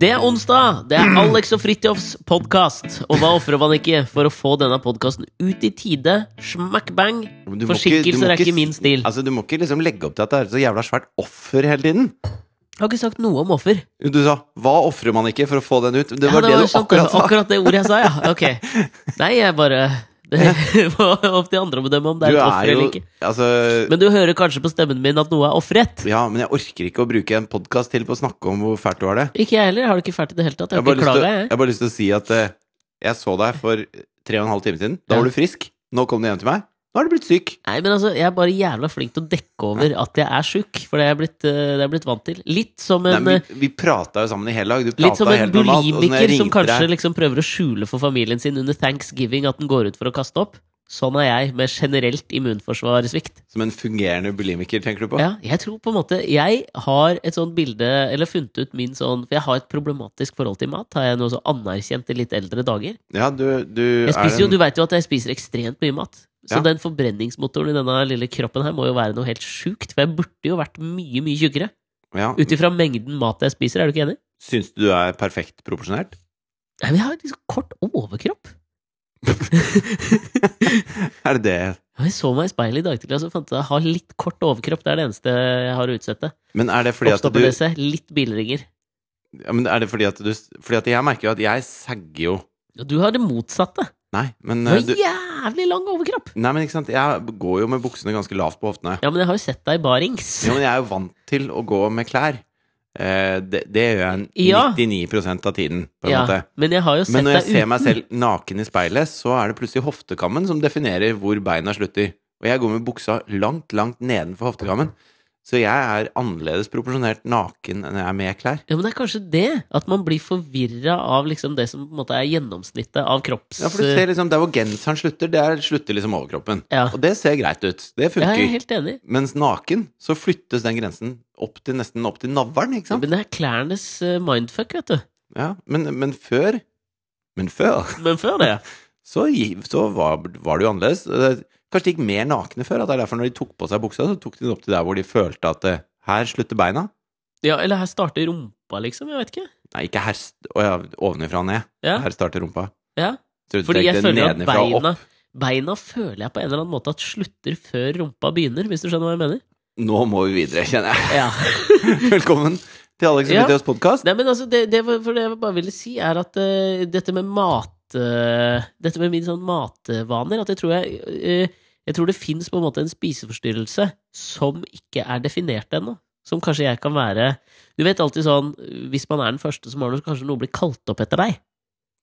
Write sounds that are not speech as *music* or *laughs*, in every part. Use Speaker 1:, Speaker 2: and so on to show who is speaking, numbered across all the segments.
Speaker 1: Det er onsdag! Det er Alex og Fridtjofs podkast. Og hva ofrer man ikke for å få denne podkasten ut i tide? Smack bang! Forsinkelser er
Speaker 2: ikke
Speaker 1: min stil.
Speaker 2: Altså, Du må ikke liksom legge opp til at det er så jævla svært offer hele tiden.
Speaker 1: Jeg har ikke sagt noe om offer.
Speaker 2: Du sa 'hva ofrer man ikke for å få den ut'? Det
Speaker 1: Ja,
Speaker 2: var det, du
Speaker 1: sant,
Speaker 2: akkurat sa.
Speaker 1: akkurat det ordet jeg sa, ja. Ok. *laughs* Nei, jeg bare Det *laughs* var opp til andre å bedømme om det er
Speaker 2: Du
Speaker 1: et
Speaker 2: er
Speaker 1: offer eller ikke.
Speaker 2: Altså
Speaker 1: Men du hører kanskje på stemmen min at noe er ofret?
Speaker 2: Ja, men jeg orker ikke å bruke en podkast til på å snakke om hvor fælt du har det.
Speaker 1: Ikke jeg heller. Jeg har det ikke fælt i det hele tatt. Jeg
Speaker 2: Jeg har å-
Speaker 1: jeg.
Speaker 2: jeg har bare lyst til å si at uh, jeg så deg for tre og en halv time siden. Da
Speaker 1: Ja.
Speaker 2: var du frisk. Nå kom du hjem til meg. Nå har du blitt syk.
Speaker 1: Nei, men altså, jeg er bare jævla flink til å dekke over at jeg er sjuk, for det er blitt, eh, det er jeg blitt vant til. Litt som en
Speaker 2: men
Speaker 1: eh,
Speaker 2: vi, vi prata jo sammen i hele dag. Du
Speaker 1: Litt som en bulimiker som kanskje liksom prøver å skjule for familien sin under thanksgiving at den går ut for å kaste opp. Sånn er jeg med generelt immunforsvarssvikt.
Speaker 2: Som en fungerende bulimiker, tenker du på?
Speaker 1: Ja, jeg tror på en måte Jeg har et sånt bilde, eller funnet ut min sånn For jeg har et problematisk forhold til mat. Har jeg noe så anerkjent i litt eldre dager?
Speaker 2: Ja, du, du
Speaker 1: Jeg spiser
Speaker 2: er
Speaker 1: jo,
Speaker 2: en
Speaker 1: Du veit jo at jeg spiser ekstremt mye mat. Så
Speaker 2: Ja.
Speaker 1: den forbrenningsmotoren i denne lille kroppen her må jo være noe helt sjukt. For jeg burde jo vært mye, mye tjukkere.
Speaker 2: ja.
Speaker 1: Ut ifra mengden mat jeg spiser, er du ikke enig?
Speaker 2: Syns du du er perfekt proporsjonert?
Speaker 1: Nei, men jeg har liksom kort overkropp. *laughs*
Speaker 2: Er det det?
Speaker 1: Jeg så meg i speilet i dag tidlig og så fant jeg at jeg har litt kort overkropp. Det er det eneste jeg har å utsette.
Speaker 2: Men er det fordi at du
Speaker 1: litt bilringer.
Speaker 2: ja, men er det fordi at du Fordi at jeg merker jo at jeg sagger jo
Speaker 1: du har det motsatte.
Speaker 2: Nei, men
Speaker 1: Du
Speaker 2: eh,
Speaker 1: har
Speaker 2: du
Speaker 1: jævlig lang overkropp.
Speaker 2: Nei, men ikke sant, jeg går jo med buksene ganske lavt på hoftene.
Speaker 1: Ja, men jeg har jo sett deg barings.
Speaker 2: Ja, men jeg er jo vant til å gå med klær. Eh, det, det gjør jeg
Speaker 1: Ja.
Speaker 2: 99% av tiden, på en
Speaker 1: Ja,
Speaker 2: måte.
Speaker 1: men
Speaker 2: Men når jeg ser meg selv naken i speilet, så er det plutselig hoftekammen som definerer hvor beina slutter. Og jeg går med buksa langt, langt nedenfor hoftekammen. Så jeg er annerledes proporsjonert naken enn jeg er med klær.
Speaker 1: Ja, men det er kanskje det. At man blir forvirra av liksom det som på en måte er gjennomsnittet av kropps...
Speaker 2: Ja, for du ser liksom, Der hvor genseren slutter, der slutter liksom overkroppen.
Speaker 1: Ja.
Speaker 2: Og det ser greit ut. Det
Speaker 1: Ja,
Speaker 2: funker.
Speaker 1: jeg er helt enig.
Speaker 2: Mens naken, så flyttes den grensen opp til nesten opp til navlen, ikke sant?
Speaker 1: Men det er klærnes eh, mindfuck, vet du.
Speaker 2: Ja, men, men før Men før
Speaker 1: Men før det *laughs*
Speaker 2: så, så var, var det jo annerledes. Kanskje de gikk mer nakne før. At det er derfor når de tok på seg buksa, så tok de den opp til der hvor de følte at eh, her slutter beina.
Speaker 1: Ja, eller her starter rumpa, liksom. Jeg vet ikke.
Speaker 2: Nei, ikke her Å ja, ovenifra og ned.
Speaker 1: Ja,
Speaker 2: Her starter rumpa.
Speaker 1: ja. Fordi jeg føler at beina. Beina føler jeg på en eller annen måte at slutter før rumpa begynner, hvis du skjønner hva jeg mener?
Speaker 2: Nå må vi videre, kjenner jeg.
Speaker 1: Ja. *laughs*
Speaker 2: Velkommen til Alex og
Speaker 1: Ja.
Speaker 2: Videos podkast.
Speaker 1: Altså, det, det, for det jeg bare ville si, er at uh, dette med mat eh, Dette med mine sånn matvaner At jeg tror jeg uh, Jeg tror det fins på en en spiseforstyrrelse som ikke er definert ennå. Som kanskje jeg kan være Du vet alltid sånn Hvis man er den første, så må så kanskje noe bli kalt opp etter deg.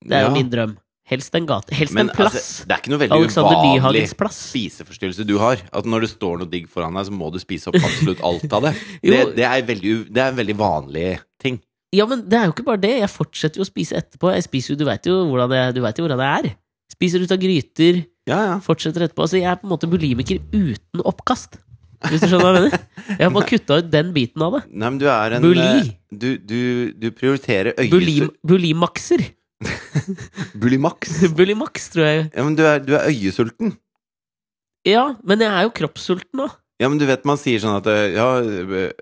Speaker 1: Det er jo min drøm. Helst en gate. Helst
Speaker 2: Men
Speaker 1: en plass.
Speaker 2: altså, det er ikke noe veldig
Speaker 1: Alexander
Speaker 2: uvanlig spiseforstyrrelse du har. At når det står noe digg foran deg, så må du spise opp absolutt alt av det. *laughs* Det, det, er veldig, det er en veldig vanlig ting.
Speaker 1: Ja, men det er jo ikke bare det. Jeg fortsetter jo å spise etterpå. Jeg spiser jo, Du veit jo hvordan jeg, du vet jo hvordan jeg er. Spiser ut av gryter.
Speaker 2: Ja, ja.
Speaker 1: Fortsetter etterpå. Så jeg er på en måte bulimiker uten oppkast. Hvis du skjønner hva jeg mener? Jeg har bare *laughs* kutta ut den biten av det.
Speaker 2: Nei, men du er en
Speaker 1: Buli.
Speaker 2: eh, Du, du, du prioriterer
Speaker 1: Bulim, bulimakser. *laughs*
Speaker 2: Bulimax.
Speaker 1: Bulimax, *laughs* tror jeg.
Speaker 2: Ja, men du er, du er øyesulten.
Speaker 1: Ja, men jeg er jo kroppssulten nå.
Speaker 2: Ja, men du vet man sier sånn at eh, Ja,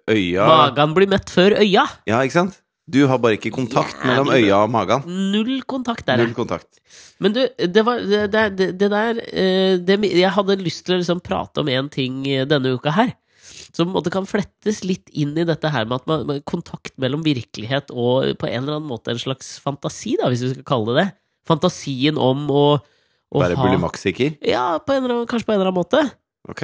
Speaker 2: øya
Speaker 1: Magen blir mett før øya.
Speaker 2: Ja, ikke sant? Du har bare ikke kontakt mellom øya og magen.
Speaker 1: Null kontakt der.
Speaker 2: Null kontakt.
Speaker 1: Men du, det var det, det, det, der eh, det, Jeg hadde lyst til å liksom prate om én ting eh, denne uka her. Som på en måte kan flettes litt inn i dette her med at man, med kontakt mellom virkelighet og på en eller annen måte en slags fantasi, da, hvis vi skal kalle det det. Fantasien om å, å
Speaker 2: Være
Speaker 1: ha? Ja, på en eller annen, kanskje på en eller annen måte.
Speaker 2: Ok.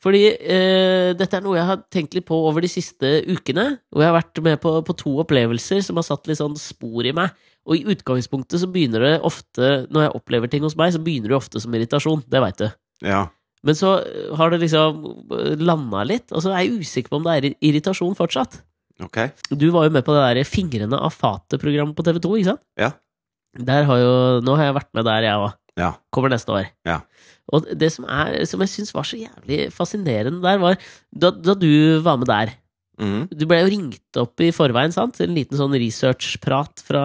Speaker 1: Fordi eh, dette er noe jeg har tenkt litt på over de siste ukene. Og jeg har vært med på, på to opplevelser som har satt litt sånn spor i meg. Og i utgangspunktet så begynner det ofte, når jeg opplever ting hos meg, så begynner det ofte som irritasjon. Det veit du.
Speaker 2: Ja.
Speaker 1: Men så har det liksom landa litt, og så er jeg usikker på om det er irritasjon fortsatt.
Speaker 2: Okay.
Speaker 1: Du var jo med på det der Fingrene av fatet-programmet på TV2, ikke sant?
Speaker 2: Ja.
Speaker 1: Der har jo, nå har jeg vært med der, jeg òg.
Speaker 2: Ja.
Speaker 1: Kommer neste år.
Speaker 2: Ja.
Speaker 1: Og det som, er, som jeg syns var så jævlig fascinerende der, var da, da du var med der
Speaker 2: mm.
Speaker 1: Du ble jo ringt opp i forveien, sant? En liten sånn researchprat fra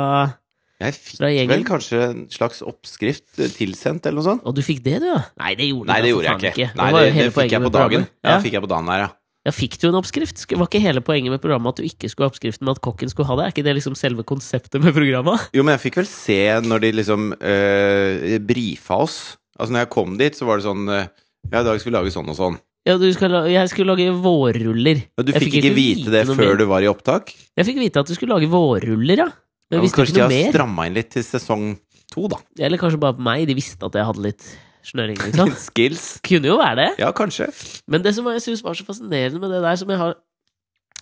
Speaker 2: Jeg fikk vel kanskje en slags oppskrift eh, tilsendt, eller noe sånt?
Speaker 1: Og du fikk det, du, ja? Nei, det gjorde
Speaker 2: Nei, det
Speaker 1: for
Speaker 2: gjorde jeg ikke.
Speaker 1: ikke.
Speaker 2: Nei, det,
Speaker 1: det,
Speaker 2: det fikk jeg på dagen. Ja, fikk jeg på dagen der, ja.
Speaker 1: Ja, Fikk du en oppskrift? Sk- Var ikke hele poenget med programmet at du ikke skulle ha oppskriften, men at kokken skulle ha det? Er ikke det liksom selve konseptet med programmet?
Speaker 2: Jo, men jeg fikk vel se når de liksom øh, brifa oss. Altså, når jeg kom dit, så var det sånn øh, Ja, i dag skal vi lage sånn og sånn.
Speaker 1: Ja, du skal jeg skulle lage vårruller.
Speaker 2: Og du
Speaker 1: fikk,
Speaker 2: fikk ikke vite det før
Speaker 1: mer.
Speaker 2: du var i opptak?
Speaker 1: Jeg fikk vite at du skulle lage vårruller, ja. Men
Speaker 2: Ja,
Speaker 1: jeg visste
Speaker 2: kanskje
Speaker 1: ikke
Speaker 2: de har stramma inn litt til sesong to, da.
Speaker 1: Eller kanskje bare på meg. De visste at jeg hadde litt snøring, *laughs* liksom.
Speaker 2: Skills.
Speaker 1: Kunne jo være det.
Speaker 2: Ja, kanskje.
Speaker 1: Men det som jeg synes var så fascinerende med det der, som jeg har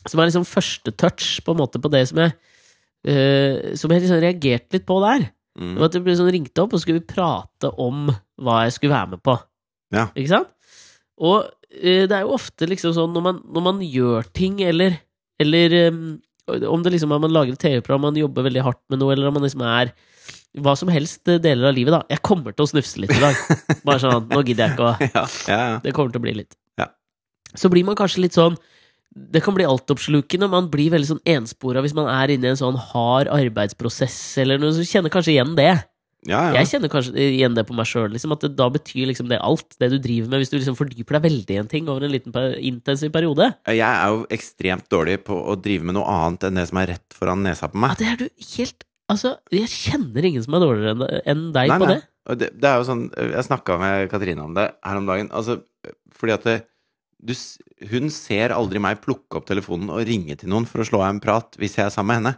Speaker 1: Som er liksom første touch på en måte på det som jeg uh, Som jeg liksom reagerte litt på der, det
Speaker 2: Mm.
Speaker 1: var at jeg ble sånn ringte opp, og så skulle vi prate om hva jeg skulle være med på.
Speaker 2: Ja.
Speaker 1: Ikke sant? Og uh, det er jo ofte liksom sånn når man, når man gjør ting, eller, eller um, om det liksom er man lager et TV-program, man jobber veldig hardt med noe, eller om man liksom er hva som helst eh, deler av livet, da. Jeg kommer til å snufse litt i dag. *laughs* Bare sånn, nå gidder jeg ikke å
Speaker 2: Ja, ja, ja.
Speaker 1: Det kommer til å bli litt.
Speaker 2: Ja.
Speaker 1: Så blir man kanskje litt sånn Det kan bli altoppslukende, man blir veldig sånn enspora hvis man er inne i en sånn hard arbeidsprosess eller noe, så kjenner kanskje igjen det.
Speaker 2: ja, ja.
Speaker 1: Jeg kjenner kanskje igjen det på meg sjøl, liksom, at det, da betyr liksom det alt, det du driver med, hvis du liksom fordyper deg veldig i en ting over en liten intensiv periode.
Speaker 2: Jeg er jo ekstremt dårlig på å drive med noe annet enn det som er rett foran nesa på meg.
Speaker 1: Ja, det er du helt Altså, jeg kjenner ingen som er dårligere enn deg
Speaker 2: Nei,
Speaker 1: på
Speaker 2: nei.
Speaker 1: det.
Speaker 2: Det, det er jo sånn Jeg snakka med Katrine om det her om dagen. Altså, fordi at det, du, hun ser aldri meg plukke opp telefonen og ringe til noen for å slå av en prat hvis jeg er sammen med henne.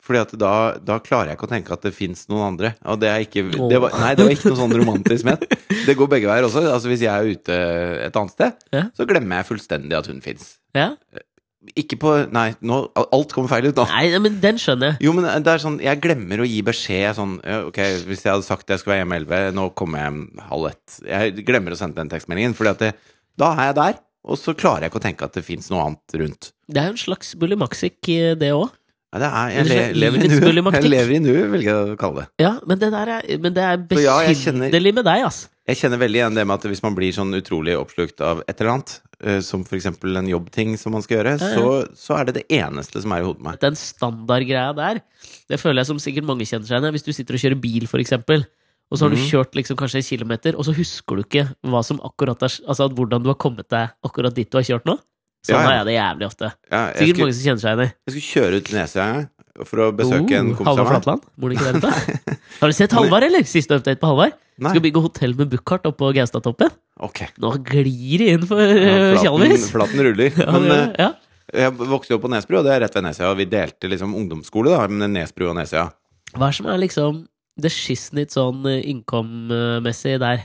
Speaker 2: Fordi at da, da klarer jeg ikke å tenke at det fins noen andre. Og det er ikke det var, Nei, det var ikke noe sånn romantisk ment. Det går begge veier også. Altså Hvis jeg er ute et annet sted,
Speaker 1: Ja.
Speaker 2: så glemmer jeg fullstendig at hun fins.
Speaker 1: Ja?
Speaker 2: Ikke på Nei, nå, alt kommer feil ut nå.
Speaker 1: Nei, men den skjønner jeg.
Speaker 2: Jo, men det er sånn Jeg glemmer å gi beskjed sånn Ok, hvis jeg hadde sagt jeg skulle være hjemme 11, nå kommer jeg halv ett. Jeg glemmer å sende den tekstmeldingen, Fordi at det, da er jeg der, og så klarer jeg ikke å tenke at det fins noe annet rundt.
Speaker 1: Det er jo en slags bullimaxic, eh, det òg.
Speaker 2: Ja, det er, jeg le, lever
Speaker 1: nu,
Speaker 2: Jeg lever i nuet, velger jeg å kalle det.
Speaker 1: Ja, men det der er, men det er
Speaker 2: Så ja,
Speaker 1: med deg, altså.
Speaker 2: Jeg kjenner veldig igjen det med at hvis man blir sånn utrolig oppslukt av et eller annet, eh, som for eksempel en jobbting som man skal gjøre,
Speaker 1: Ja, ja.
Speaker 2: Så, så er det det eneste som er i hodet mitt.
Speaker 1: Den standardgreia der, det føler jeg som sikkert mange kjenner seg igjen. Hvis du sitter og kjører bil, eksempel, og så har du
Speaker 2: Mhm.
Speaker 1: kjørt liksom kanskje en kilometer, og så husker du ikke hva som akkurat er, altså hvordan du har kommet deg akkurat dit du har kjørt nå. Sånn
Speaker 2: Ja,
Speaker 1: har jeg det jævlig ofte. Sikkert
Speaker 2: skulle,
Speaker 1: mange som kjenner seg igjen i.
Speaker 2: jeg skulle kjøre ut Nesøya for å besøke en
Speaker 1: Oh,
Speaker 2: kompis av
Speaker 1: Halvard
Speaker 2: meg.
Speaker 1: Flatland? Bor det ikke der ute? Har du sett Halvard, eller? Siste update på Halvard? Skal bygge hotell med Buchardt oppå Gaustatoppen.
Speaker 2: Okay.
Speaker 1: Nå glir det inn for
Speaker 2: Ja, flaten,
Speaker 1: Tjalvis.
Speaker 2: flaten ruller. *laughs*
Speaker 1: Ja,
Speaker 2: Men eh,
Speaker 1: ja.
Speaker 2: Jeg vokste jo opp på Nesbru, og det er rett ved Nesøya. Vi delte liksom ungdomsskole, da, med Nesbru og Nesøya.
Speaker 1: Hva er som er liksom det skissnitt sånn uh, income-messig der?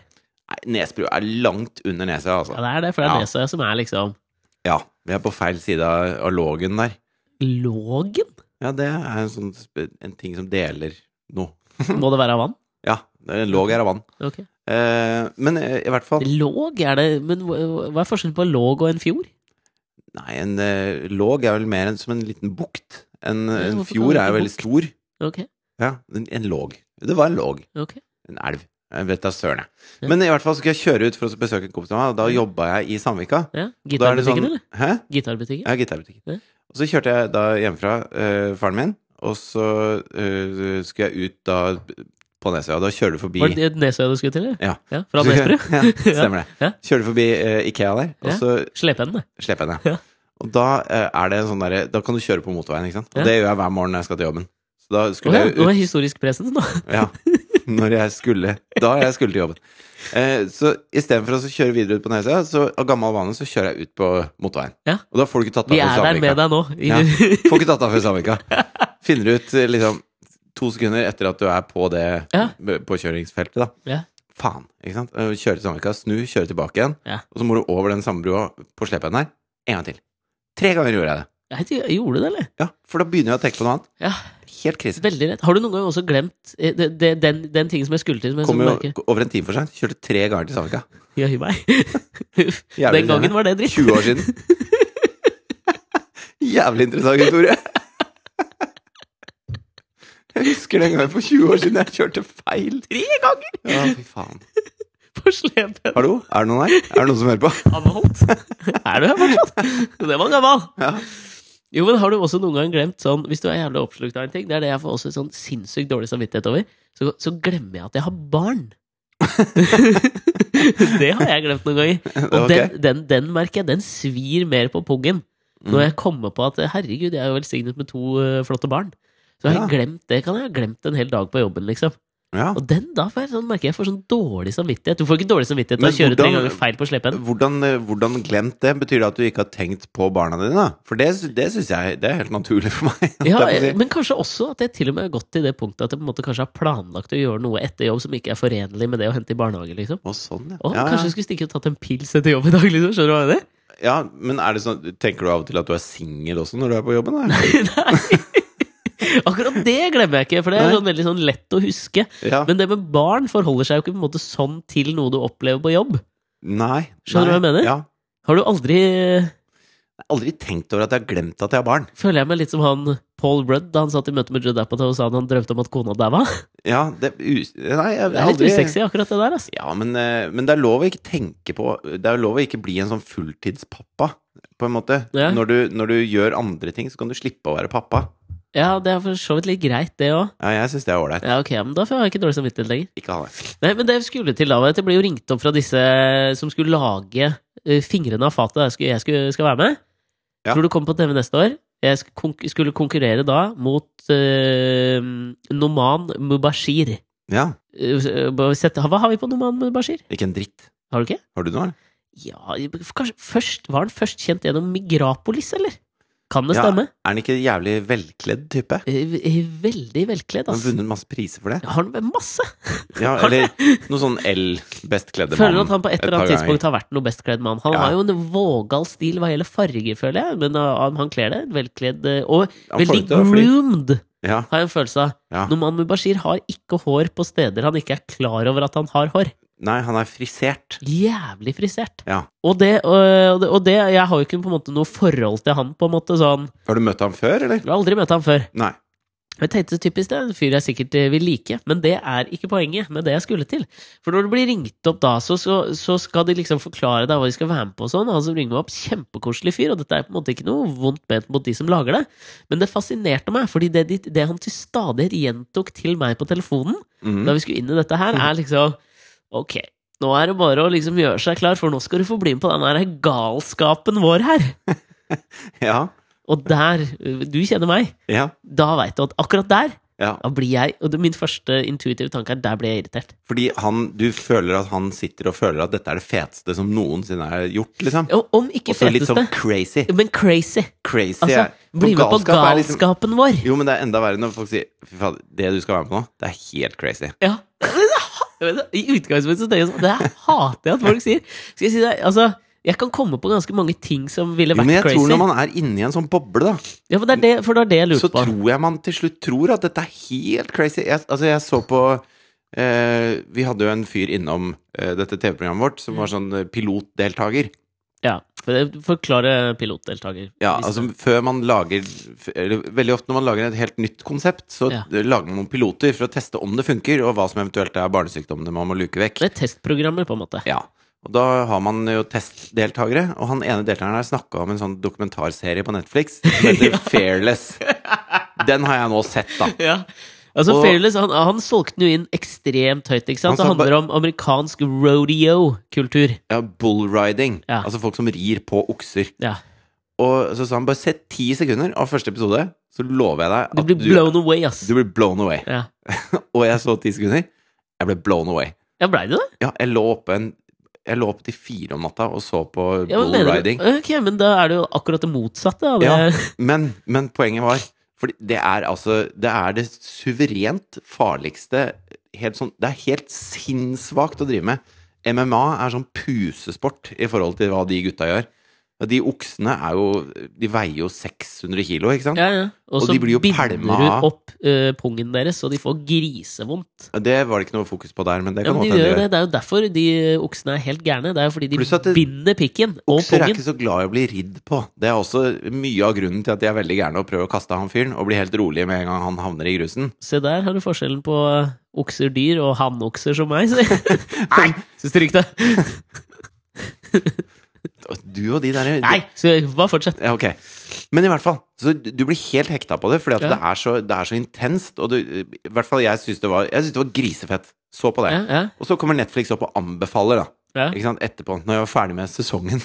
Speaker 2: Nei, Nesbru er langt under Nesøya,
Speaker 1: Ja,
Speaker 2: altså.
Speaker 1: det er det, for det er
Speaker 2: Ja.
Speaker 1: Nesøya som er liksom
Speaker 2: Ja, vi er på feil side av av lågen der.
Speaker 1: Lågen?
Speaker 2: Ja, det er en sånn en ting som deler noe. *laughs*
Speaker 1: Må det være av vann?
Speaker 2: Ja, en låg er av vann.
Speaker 1: Okay.
Speaker 2: Eh, men eh, i hvert fall
Speaker 1: Låg er det Men hva er forskjellen på en låg og en fjord?
Speaker 2: Nei, en eh, låg er vel mer en, som en liten bukt. En,
Speaker 1: Ja,
Speaker 2: en fjord er
Speaker 1: jo
Speaker 2: veldig stor.
Speaker 1: Ok,
Speaker 2: Ja, en, en låg. Det var en låg.
Speaker 1: Okay.
Speaker 2: En elv. Jeg vet da søren, jeg.
Speaker 1: Ja.
Speaker 2: Men i hvert fall skal jeg kjøre ut for å besøke en kompis av meg, og da jobba jeg i Sandvika.
Speaker 1: Ja, Gitarbutikken,
Speaker 2: sånn-
Speaker 1: eller?
Speaker 2: Hæ?
Speaker 1: Gitarbutikken?
Speaker 2: Ja, gitarbutikken.
Speaker 1: Ja.
Speaker 2: Og så kjørte jeg da hjemmefra, eh, faren min, og så eh, skulle jeg ut da på Nesøya. Da kjører du forbi
Speaker 1: Var det Nesøya du skulle til.
Speaker 2: Ja.
Speaker 1: ja fra *laughs* Nesbru? *laughs* *laughs*
Speaker 2: ja, stemmer det.
Speaker 1: Ja.
Speaker 2: Kjører du forbi eh, Ikea der, og
Speaker 1: Ja.
Speaker 2: så
Speaker 1: henne.
Speaker 2: slipper henne,
Speaker 1: Ja.
Speaker 2: Og da eh, er det en sånn derre Da kan du kjøre på motorveien, ikke sant? Og
Speaker 1: Ja.
Speaker 2: det gjør jeg hver morgen når jeg skal til jobben. Så da skulle
Speaker 1: ja,
Speaker 2: jeg
Speaker 1: nå er historisk presens, nå.
Speaker 2: Ja. Når jeg skulle Da jeg skulle til jobben. Eh, så istedenfor å kjøre videre ut på Nesøya, så av gammel vane så kjører jeg ut på motorveien.
Speaker 1: Ja.
Speaker 2: Og da får du ikke tatt av
Speaker 1: Vi er der med deg nå.
Speaker 2: Ja. *laughs* Får ikke tatt av før Sandvika. Finner ut eh, liksom to sekunder etter at du er på det
Speaker 1: Ja.
Speaker 2: påkjøringsfeltet, da.
Speaker 1: Ja.
Speaker 2: Faen, ikke sant? Eh, Kjøre til Sandvika, snu, kjøre tilbake igjen. Og så må du over den samme brua på slepen der. En gang til. Tre ganger gjorde jeg det.
Speaker 1: Nei, jeg Gjorde det, eller?
Speaker 2: Ja, For da begynner jeg å tenke på noe annet.
Speaker 1: Ja,
Speaker 2: Helt krise.
Speaker 1: veldig rett. Har du noen gang også glemt eh, det, det, den, den tingen som jeg skulle til? Som jeg
Speaker 2: Kom jo
Speaker 1: merke?
Speaker 2: over en time for seint. Kjørte tre ganger til Savika.
Speaker 1: Jøye meg. *laughs* Uff.
Speaker 2: Jævlig
Speaker 1: Den gangen var det dritt.
Speaker 2: 20 år siden. *laughs* Jævlig interessant historie. Jeg husker den gangen for 20 år siden jeg kjørte feil.
Speaker 1: Tre ganger
Speaker 2: Ja, fy faen. *laughs*
Speaker 1: på slepen!
Speaker 2: Hallo, er det noen her? Er det noen som hører på?
Speaker 1: Anne Er du her fortsatt? Det var gammel.
Speaker 2: Ja.
Speaker 1: Jo, men har du også noen gang glemt sånn Hvis du er jævlig oppslukt av en ting, det er det jeg får også sånn sinnssykt dårlig samvittighet over, så, så glemmer jeg at jeg har barn. *laughs* det har jeg glemt noen ganger. *laughs* Og
Speaker 2: okay.
Speaker 1: den, den, den merker jeg, den svir mer på pungen. Når
Speaker 2: Mm.
Speaker 1: jeg kommer på at herregud, jeg er jo velsignet med to uh, flotte barn. Så har jeg
Speaker 2: Ja.
Speaker 1: glemt det. kan jeg ha glemt en hel dag på jobben, liksom.
Speaker 2: Ja.
Speaker 1: Og den da får jeg sånn, merker jeg får sånn dårlig samvittighet. Du får ikke dårlig samvittighet til å kjøre tre ganger feil på slepen.
Speaker 2: Hvordan, eh, hvordan glemt det? Betyr det at du ikke har tenkt på barna dine? For det, det syns jeg det er helt naturlig for meg.
Speaker 1: Ja, men kanskje også at jeg til og med har gått til det punktet at jeg på en måte kanskje har planlagt å gjøre noe etter jobb som ikke er forenlig med det å hente i barnehage, liksom.
Speaker 2: Å, sånn, ja.
Speaker 1: Å,
Speaker 2: ja,
Speaker 1: kanskje
Speaker 2: du
Speaker 1: jeg skulle stikke og tatt en pils etter jobb i dag, liksom. Skjønner du hva jeg mener?
Speaker 2: ja, men er det sånn Tenker du av og til at du er singel også når du er på jobben? Da? *laughs*
Speaker 1: Nei. Akkurat det glemmer jeg ikke, for det er sånn veldig sånn lett å huske.
Speaker 2: Ja.
Speaker 1: Men det med barn forholder seg jo ikke på en måte sånn til noe du opplever på jobb.
Speaker 2: Nei.
Speaker 1: Skjønner du hva jeg mener?
Speaker 2: Ja.
Speaker 1: Har du aldri
Speaker 2: Jeg har aldri tenkt over at jeg har glemt at jeg har barn.
Speaker 1: Føler jeg meg litt som han Paul Rudd da han satt i møte med Judd Apatow og sa han drømte om at kona daua?
Speaker 2: Ja, det, nei, jeg,
Speaker 1: Det er litt
Speaker 2: aldri-
Speaker 1: usexy, akkurat det der, altså.
Speaker 2: Ja, men, eh, men det er lov å ikke tenke på Det er lov å ikke bli en sånn fulltidspappa, på en måte.
Speaker 1: Ja.
Speaker 2: Når, du, når du gjør andre ting, så kan du slippe å være pappa.
Speaker 1: Ja, det er for så vidt litt greit, det òg.
Speaker 2: Ja, jeg syns det er ålreit.
Speaker 1: Ja, ok, men da får jeg ikke dårlig samvittighet lenger.
Speaker 2: Ikke ha det.
Speaker 1: Nei, men det skulle til da, det ble jo ringt opp fra disse som skulle lage eh, fingrene av fatet jeg jeg skulle, skal være med.
Speaker 2: Ja.
Speaker 1: Tror du kommer på TV neste år? Jeg skulle konkurrere da mot uh, Noman Mubashir.
Speaker 2: Ja.
Speaker 1: Eh, Hva har vi på Noman Mubashir?
Speaker 2: Ikke en dritt.
Speaker 1: Har du ikke?
Speaker 2: Har du noe, eller?
Speaker 1: Ja, kanskje først, Var han først kjent gjennom Migrapolis, eller? Kan det
Speaker 2: Ja.
Speaker 1: stemme?
Speaker 2: Er han ikke jævlig velkledd type?
Speaker 1: Eh, eh, Veldig velkledd,
Speaker 2: Han har vunnet masse priser for det.
Speaker 1: Har han masse? *laughs*
Speaker 2: Ja, eller noe sånn L, bestkledde mann.
Speaker 1: Føler at han på et eller annet tidspunkt har vært noe bestkledd mann. Han
Speaker 2: Ja.
Speaker 1: har jo en vågal stil hva gjelder farger, føler jeg, men uh, han kler det. Velkledd uh, og
Speaker 2: Han
Speaker 1: veldig
Speaker 2: det
Speaker 1: groomed,
Speaker 2: Ja,
Speaker 1: har jeg en følelse av.
Speaker 2: ja.
Speaker 1: Noman Mubashir har ikke hår på steder han ikke er klar over at han har hår.
Speaker 2: Nei, han er frisert.
Speaker 1: Jævlig frisert.
Speaker 2: Ja.
Speaker 1: Og det, og, det, og det Jeg har jo ikke på en måte noe forhold til han, på en måte sånn
Speaker 2: Har du møtt ham før, eller?
Speaker 1: Jeg har aldri møtt han før.
Speaker 2: Nei.
Speaker 1: Jeg tenkte typisk det er en fyr jeg sikkert eh, vil like, men det er ikke poenget med det jeg skulle til. For når du blir ringt opp da, så, så, så skal de liksom forklare deg hva de skal være med på og sånn. Han som ringer meg opp, kjempekoselig fyr, og dette er på en måte ikke noe vondt ment mot de som lager det, men det fascinerte meg, fordi det, det han til stadighet gjentok til meg på telefonen
Speaker 2: mm.
Speaker 1: da vi skulle inn i dette her, er liksom Ok, nå er det bare å liksom gjøre seg klar, for nå skal du få bli med på den her galskapen vår her. *laughs*
Speaker 2: Ja.
Speaker 1: Og der, du kjenner meg,
Speaker 2: Ja.
Speaker 1: da veit du at akkurat der
Speaker 2: ja.
Speaker 1: da blir jeg, og det, Min første intuitive tanke er der blir jeg irritert.
Speaker 2: Fordi han, du føler at han sitter og føler at dette er det feteste som noensinne er gjort, liksom?
Speaker 1: Og om ikke
Speaker 2: Også feteste. litt sånn crazy.
Speaker 1: men crazy.
Speaker 2: Crazy
Speaker 1: Altså, bli med på
Speaker 2: liksom-
Speaker 1: galskapen vår!
Speaker 2: Jo, men det er enda verre når folk sier Fy faen, det du skal være med på nå, det er helt crazy.
Speaker 1: Ja. *laughs* I utgangspunktet så tenker jeg sånn Det hater jeg at folk sier. Skal jeg si deg, altså jeg kan komme på ganske mange ting som ville vært crazy.
Speaker 2: men jeg
Speaker 1: crazy.
Speaker 2: tror når man er inni en sånn boble, da,
Speaker 1: Ja, for det er det, for det er det jeg
Speaker 2: så
Speaker 1: lurte på.
Speaker 2: tror jeg man til slutt tror at dette er helt crazy. Jeg, altså, jeg så på eh, Vi hadde jo en fyr innom eh, dette TV-programmet vårt som var sånn eh, pilotdeltaker.
Speaker 1: Ja, Forklare pilotdeltaker.
Speaker 2: Ja, altså før man lager eller, Veldig ofte når man lager et helt nytt konsept, så
Speaker 1: Ja.
Speaker 2: lager man noen piloter for å teste om det funker, og hva som eventuelt er barnesykdommene man må luke vekk.
Speaker 1: Det er testprogrammer, på en måte.
Speaker 2: Ja, og da har man jo testdeltakere, og han ene deltakeren har snakka om en sånn dokumentarserie på Netflix som heter *laughs* Fairless. Den har jeg nå sett, da.
Speaker 1: Ja. Altså,
Speaker 2: Og-
Speaker 1: Fearless han, han solgte den jo inn ekstremt høyt. ikke sant? Det handler om amerikansk rodeo-kultur.
Speaker 2: Ja, bullriding.
Speaker 1: Ja.
Speaker 2: Altså folk som rir på okser.
Speaker 1: Ja.
Speaker 2: Og så sa han bare se ti sekunder av første episode, så lover jeg deg
Speaker 1: Du blir blown away, ass.
Speaker 2: du blir blown away.
Speaker 1: Ja, *laughs*
Speaker 2: Og jeg så ti sekunder. Jeg ble blown away.
Speaker 1: ja blei du det?
Speaker 2: Ja, jeg lå oppe en Jeg lå opp til fire om natta og så på
Speaker 1: Ja,
Speaker 2: bullriding.
Speaker 1: du? Ok, men da er det jo akkurat det motsatte. Det.
Speaker 2: Ja. Men, men poenget var Fordi det er altså Det er det suverent farligste sånn, Det er helt sinnssvakt å drive med. MMA er sånn pusesport i forhold til hva de gutta gjør. Og de oksene er jo De veier jo 600 kilo, ikke sant?
Speaker 1: Ja, ja. Og
Speaker 2: Og
Speaker 1: så
Speaker 2: de blir jo
Speaker 1: binder du opp uh, pungen deres, så de får grisevondt.
Speaker 2: Det var det ikke noe fokus på der, men det
Speaker 1: Ja,
Speaker 2: kan
Speaker 1: men de det. det er jo derfor de oksene er helt gærne. Det er jo fordi de
Speaker 2: det-
Speaker 1: binder pikken og pungen.
Speaker 2: Okser er ikke så glad i å bli ridd på. Det er også mye av grunnen til at de er veldig gærne og prøver å kaste han fyren, og blir helt rolig med en gang han havner i grusen.
Speaker 1: Se der har du forskjellen på eh, okser dyr og hannokser som meg, si. *laughs* Nei! Så du det. *laughs*
Speaker 2: Du og de der
Speaker 1: Nei, så bare fortsett.
Speaker 2: Ja, ok. Men i hvert fall, så du blir helt hekta på det, fordi at
Speaker 1: Ja.
Speaker 2: det, er så, det er så intenst. Og du, i hvert fall jeg syns det, det var grisefett. Så på det.
Speaker 1: Ja,
Speaker 2: Og så kommer Netflix opp og anbefaler, da. Ikke sant? Etterpå, når jeg var ferdig med sesongen.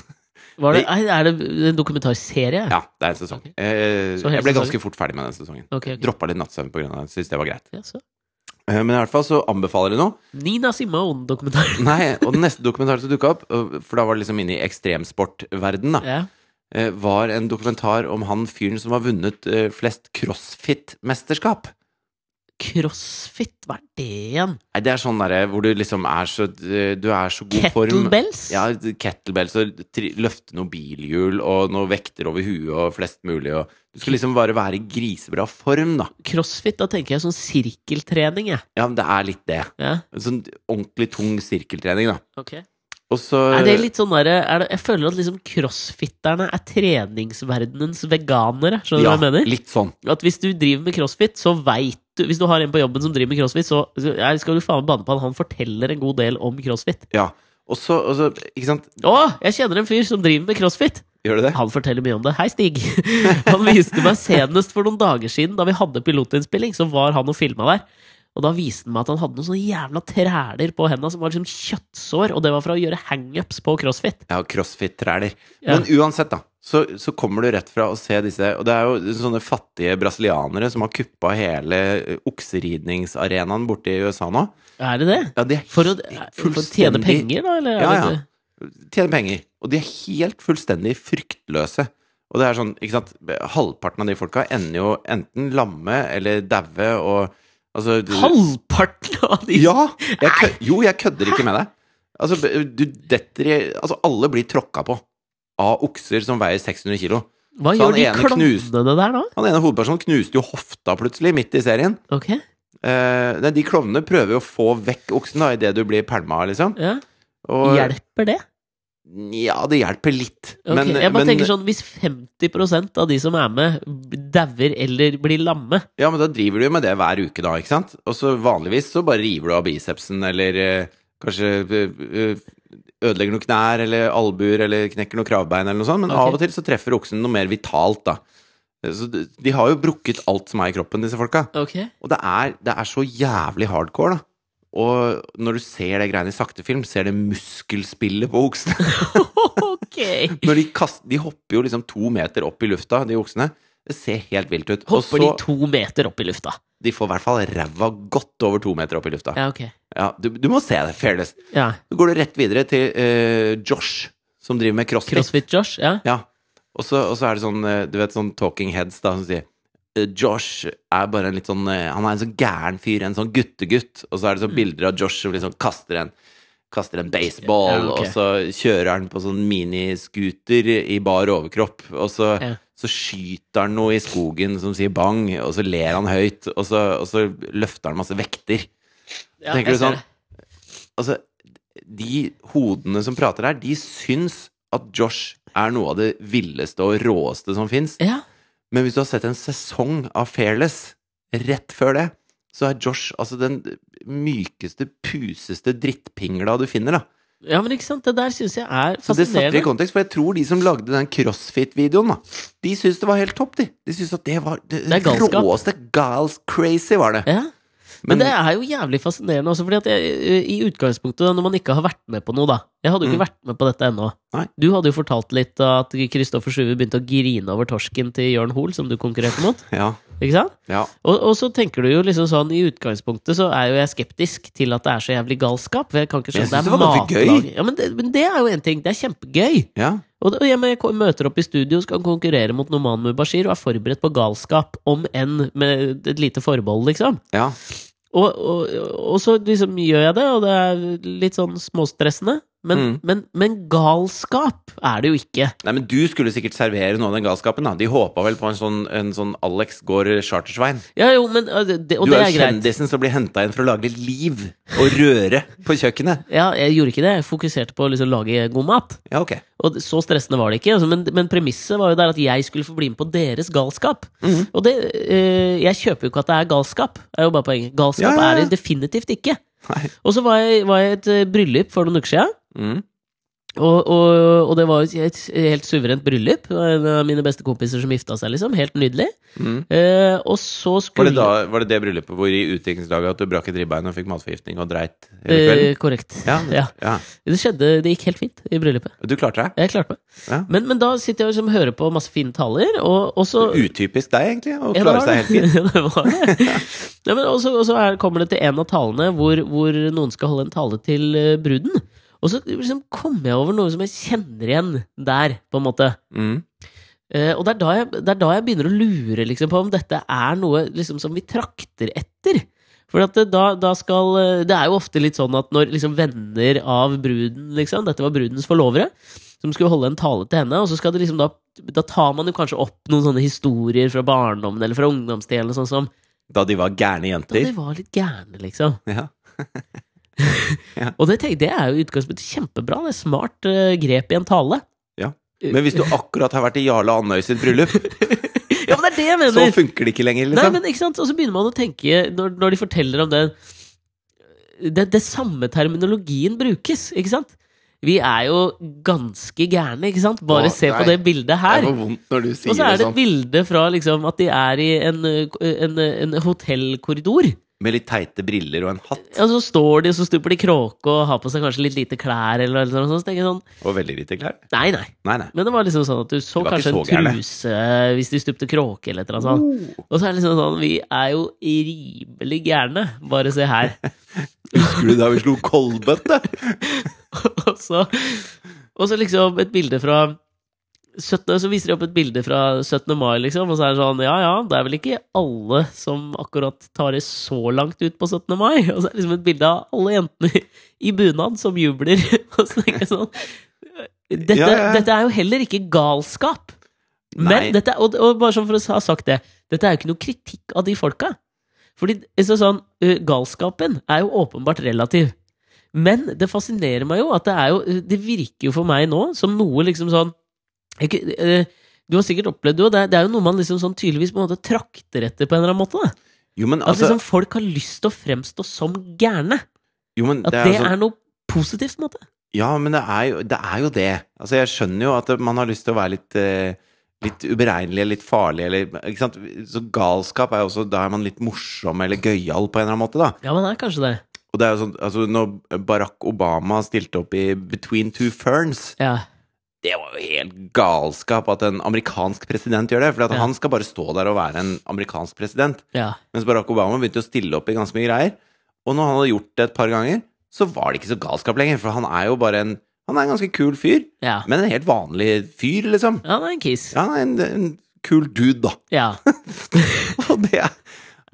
Speaker 1: Var det, er det en dokumentarserie?
Speaker 2: Ja, det er en sesong.
Speaker 1: Ok.
Speaker 2: Eh, jeg ble
Speaker 1: sesongen?
Speaker 2: ganske fort ferdig med den sesongen.
Speaker 1: Okay, okay.
Speaker 2: Droppa litt nattsøvn av det. Syns det var greit.
Speaker 1: Ja, så.
Speaker 2: Eh, men i hvert fall så anbefaler jeg noe.
Speaker 1: Nina Simone-dokumentar. *laughs*
Speaker 2: Nei, og den neste dokumentaren som dukka opp, for da var det liksom inne i ekstremsportverden, da,
Speaker 1: Ja.
Speaker 2: eh, var en dokumentar om han fyren som har vunnet eh, flest crossfit-mesterskap.
Speaker 1: Crossfit, hva er det igjen?
Speaker 2: Nei, det er sånn derre hvor du liksom er så Du er så god form.
Speaker 1: Kettlebells?
Speaker 2: Ja, kettlebells og løfte noen bilhjul og noen vekter over huet og flest mulig og Du skal liksom bare være i grisebra form, da.
Speaker 1: Crossfit, da tenker jeg sånn sirkeltrening, jeg.
Speaker 2: Ja, men det er litt det.
Speaker 1: Ja,
Speaker 2: Sånn ordentlig tung sirkeltrening, da.
Speaker 1: ok.
Speaker 2: Og så
Speaker 1: Er det litt sånn er det- Jeg føler at liksom crossfitterne er treningsverdenens veganere. Skjønner du
Speaker 2: Ja,
Speaker 1: hva jeg mener?
Speaker 2: litt sånn.
Speaker 1: At hvis du driver med crossfit, så veit du Hvis du har en på jobben som driver med crossfit, så skal du faen banne på han. han forteller en god del om crossfit.
Speaker 2: Ja. Og så Ikke sant?
Speaker 1: Å, jeg kjenner en fyr som driver med crossfit!
Speaker 2: Gjør du det?
Speaker 1: Han forteller mye om det. Hei, Stig! *laughs* Han viste meg senest for noen dager siden, da vi hadde pilotinnspilling, så var han og filma der. Og da viste han meg at han hadde noen sånne jævla træler på henda som var liksom kjøttsår, og det var for å gjøre hangups på crossfit.
Speaker 2: Ja, crossfit-træler.
Speaker 1: Ja.
Speaker 2: Men uansett, da. Så, så kommer du rett fra å se disse Og det er jo sånne fattige brasilianere som har kuppa hele eh, okseridningsarenaen borte i USA nå.
Speaker 1: Er det det?
Speaker 2: Ja, de er
Speaker 1: For å, for å tjene penger, da? Eller er
Speaker 2: Ja, ja.
Speaker 1: Ikke-
Speaker 2: Tjene penger. Og de er helt fullstendig fryktløse. Og det er sånn, ikke sant Halvparten av de folka ender jo enten lamme eller daue og Altså du-
Speaker 1: Halvparten av de
Speaker 2: Ja! Jeg kø jo, jeg kødder ikke med deg. Altså, du detter i Altså, alle blir tråkka på av okser som veier 600 kilo.
Speaker 1: Hva
Speaker 2: Så
Speaker 1: gjør de klovnene der, da?
Speaker 2: Han ene hovedpersonen knuste jo hofta plutselig, midt i serien.
Speaker 1: Ok,
Speaker 2: Eh, de klovnene prøver jo å få vekk oksen da idet du blir pælma, liksom.
Speaker 1: ja.
Speaker 2: Og,
Speaker 1: Hjelper det?
Speaker 2: Ja, det hjelper litt.
Speaker 1: Ok,
Speaker 2: Men,
Speaker 1: jeg bare
Speaker 2: men,
Speaker 1: tenker sånn, Hvis 50% av de som er med, dauer eller blir lamme
Speaker 2: Ja, men da driver du jo med det hver uke, da, ikke sant? Og så vanligvis så bare river du av bicepsen, eller øh, kanskje eh, ødelegger noen knær eller albuer, eller knekker noen kravbein, eller noe sånt. Men
Speaker 1: okay.
Speaker 2: av og til så treffer oksen noe mer vitalt, da. Så de, de har jo brukket alt som er i kroppen, disse folka.
Speaker 1: Okay.
Speaker 2: Og det er, det er så jævlig hardcore, da. Og når du ser det greiene i saktefilm, ser det muskelspillet på oksene. *laughs*
Speaker 1: ok! *laughs*
Speaker 2: Når de, kaster, de hopper jo liksom to meter opp i lufta, de oksene. Det ser helt vilt ut.
Speaker 1: Hopper
Speaker 2: Også,
Speaker 1: de to meter opp i lufta?
Speaker 2: De får i hvert fall ræva godt over to meter opp i lufta.
Speaker 1: Ja, ok.
Speaker 2: Ja, du, du må se det, Fairness.
Speaker 1: Ja.
Speaker 2: Så går du rett videre til uh, Josh, som driver med crossfit.
Speaker 1: Crossfit-Josh? Ja.
Speaker 2: Ja. Og så, er det sånn, eh, du vet, sånn talking heads da, som sier Josh er bare en litt sånn eh, Han er en sånn gæren fyr, en sånn guttegutt. Og så er det sånn bilder av Josh som liksom kaster en Kaster en baseball,
Speaker 1: Ja, okay.
Speaker 2: og så kjører han på sånn miniscooter i bar overkropp. Og så,
Speaker 1: Ja.
Speaker 2: så skyter han noe i skogen som sier bang, og så ler han høyt, og så, og så løfter han masse vekter.
Speaker 1: Ja,
Speaker 2: Tenker du sånn? Altså, de hodene som prater her, de syns at Josh er noe av det villeste og råeste som fins.
Speaker 1: Ja.
Speaker 2: Men hvis du har sett en sesong av Fairless rett før det, så er Josh altså den mykeste, puseste drittpingla du finner, da.
Speaker 1: ja, men ikke sant? Det der syns jeg er
Speaker 2: Så det satte vi i
Speaker 1: fascinerende.
Speaker 2: kontekst, for jeg tror de som lagde den CrossFit-videoen, da, de syntes det var helt topp, de. De syntes at det var det,
Speaker 1: Det
Speaker 2: råeste gals crazy, var det.
Speaker 1: Ja. Men, det er jo jævlig fascinerende også, fordi at jeg, i utgangspunktet, da, når man ikke har vært med på noe, da Jeg hadde jo ikke
Speaker 2: Mm.
Speaker 1: vært med på dette ennå.
Speaker 2: Nei.
Speaker 1: Du hadde jo fortalt litt at Kristoffer Sjuve begynte å grine over torsken til Jørn Hoel, som du konkurrerte mot.
Speaker 2: Ja.
Speaker 1: Ikke sant?
Speaker 2: ja.
Speaker 1: Og, og så tenker du jo liksom sånn I utgangspunktet så er jo jeg skeptisk til at det er så jævlig galskap. For jeg kan ikke
Speaker 2: skjønne jeg synes det gøy.
Speaker 1: matlaging. Ja, men, det, men det er jo en ting. Det er kjempegøy.
Speaker 2: ja.
Speaker 1: Og, jeg, møter opp i studio, skal konkurrere mot Noman Mubashir og er forberedt på galskap, om enn med et lite forbehold, liksom.
Speaker 2: ja.
Speaker 1: Og, og, og så liksom gjør jeg det, og det er litt sånn småstressende. Men,
Speaker 2: Mm.
Speaker 1: men, men galskap er det jo ikke.
Speaker 2: Nei, men du skulle sikkert servere noe av den galskapen, da. De håpa vel på en sånn, en sånn Alex går chartersveien.
Speaker 1: Ja, jo, men det, Og
Speaker 2: Du
Speaker 1: det
Speaker 2: er
Speaker 1: er
Speaker 2: jo kjendisen som blir henta inn for å lage litt liv og røre på kjøkkenet. *laughs*
Speaker 1: Ja, jeg gjorde ikke det. Jeg fokuserte på å liksom lage god mat.
Speaker 2: Ja, ok.
Speaker 1: Og så stressende var det ikke. Altså, men, men premisset var jo der at jeg skulle få bli med på deres galskap.
Speaker 2: Mhm.
Speaker 1: Og det øh, Jeg kjøper jo ikke at det er galskap. Det er jo bare poenget. Galskap
Speaker 2: Ja, ja,
Speaker 1: er det definitivt ikke.
Speaker 2: Nei.
Speaker 1: Og så var jeg, var jeg i et eh, bryllup for noen uker siden.
Speaker 2: Mm.
Speaker 1: Og, og, og det var et helt suverent bryllup. En av mine beste kompiser som gifta seg, liksom. Helt nydelig.
Speaker 2: Mm.
Speaker 1: Eh, og så
Speaker 2: Var, det da, var det det bryllupet hvor i utviklingslaget at du brakk et ribbein og fikk matforgiftning og dreit hele
Speaker 1: eh. Korrekt.
Speaker 2: Ja, *laughs*
Speaker 1: Ja.
Speaker 2: ja.
Speaker 1: Det skjedde, det gikk helt fint i bryllupet.
Speaker 2: Du klarte det?
Speaker 1: Jeg klarte meg.
Speaker 2: Ja.
Speaker 1: Men, men da sitter jeg og liksom hører på masse fine taler, og, og så
Speaker 2: Utypisk deg, egentlig, å klare seg helt fint. *laughs*
Speaker 1: Det var det. *laughs* Ja, men også, og så er, kommer det til en av talene hvor, hvor noen skal holde en tale til eh, bruden. Og så liksom kommer jeg over noe som jeg kjenner igjen der, på en måte.
Speaker 2: Mm.
Speaker 1: Uh, og det er, da jeg, det er da jeg begynner å lure liksom, på om dette er noe liksom, som vi trakter etter. For at det, da, da skal eh, Det er jo ofte litt sånn at når liksom, venner av bruden liksom, Dette var brudens forlovere, som skulle holde en tale til henne, og så skal det liksom da Da tar man jo kanskje opp noen sånne historier fra barndommen eller fra ungdomstiden. eller sånn som
Speaker 2: Da de var gærne jenter?
Speaker 1: Da de var litt gærne, liksom.
Speaker 2: Ja. *laughs* *laughs*
Speaker 1: Og det, det er jo utgangspunktet kjempebra. Det er smart uh, grep i en tale.
Speaker 2: Ja. Men hvis du akkurat har vært i Jarle Andøy sitt bryllup, *laughs*
Speaker 1: Ja, men det er det jeg mener!
Speaker 2: så funker det ikke lenger,
Speaker 1: Nei,
Speaker 2: liksom.
Speaker 1: men ikke sant? Og så begynner man å tenke, når, når de forteller om det, det Det samme terminologien brukes, ikke sant? Vi er jo ganske gærne, ikke sant? Bare
Speaker 2: Åh,
Speaker 1: se på det bildet her.
Speaker 2: Det vondt når du sier
Speaker 1: Og så er
Speaker 2: det
Speaker 1: det et
Speaker 2: sånn.
Speaker 1: bilde fra liksom at de er i en, en, en hotellkorridor.
Speaker 2: Med litt teite briller og en hatt.
Speaker 1: Og så står de, og så stuper de kråke og har på seg kanskje litt lite klær, eller noe sånt. Så tenker jeg sånn
Speaker 2: Og veldig lite klær.
Speaker 1: Nei, nei.
Speaker 2: Nei, nei.
Speaker 1: Men det var liksom sånn at du så kanskje
Speaker 2: så
Speaker 1: en
Speaker 2: gærne.
Speaker 1: truse hvis de stupte kråke, eller et eller annet sånt.
Speaker 2: Oh.
Speaker 1: Og så er det liksom sånn Vi er jo rimelig gærne. Bare se her. *laughs*
Speaker 2: Husker du da vi slo kolbøtte? *laughs*
Speaker 1: og, så, og så liksom et bilde fra 17, Så viser de opp et bilde fra 17. mai, liksom, og så er det sånn Ja ja, det er vel ikke alle som akkurat tar det så langt ut på 17. mai. *laughs* Og så er det liksom et bilde av alle jentene i bunad som jubler. *laughs* og så tenker jeg sånn dette,
Speaker 2: Ja, ja.
Speaker 1: dette er jo heller ikke galskap. Men
Speaker 2: Nei.
Speaker 1: dette, og, og bare sånn for å ha sagt det, dette er jo ikke noe kritikk av de folka. Fordi så sånn, galskapen er jo åpenbart relativ. Men det fascinerer meg jo at det er jo Det virker jo for meg nå som noe liksom sånn Du har sikkert opplevd det, det er, jo noe man liksom sånn tydeligvis på en måte trakter etter på en eller annen måte.
Speaker 2: Jo, men
Speaker 1: At
Speaker 2: altså
Speaker 1: liksom folk har lyst til å fremstå som gærne.
Speaker 2: jo,
Speaker 1: At
Speaker 2: det
Speaker 1: det
Speaker 2: er, altså,
Speaker 1: er noe positivt, på en måte.
Speaker 2: Ja, men det er, jo, det er jo det. Altså, jeg skjønner jo at man har lyst til å være litt eh, Litt uberegnelig, litt farlig, eller ikke sant? Så galskap er jo også Da er man litt morsom eller gøyal på en eller annen måte, da.
Speaker 1: Ja, man er kanskje det.
Speaker 2: Og det er jo sånn Altså, når Barack Obama stilte opp i Between Two Ferns
Speaker 1: Ja.
Speaker 2: Det var jo helt galskap at en amerikansk president gjør det. For
Speaker 1: Ja.
Speaker 2: han skal bare stå der og være en amerikansk president.
Speaker 1: ja.
Speaker 2: Mens Barack Obama begynte å stille opp i ganske mye greier. Og når han hadde gjort det et par ganger, så var det ikke så galskap lenger. For han er jo bare en Han er en ganske kul fyr.
Speaker 1: Ja.
Speaker 2: Men en helt vanlig fyr, liksom.
Speaker 1: ja, han er en kiss.
Speaker 2: Ja, han er en, en kul dude, da.
Speaker 1: Ja. *laughs*
Speaker 2: Og det er,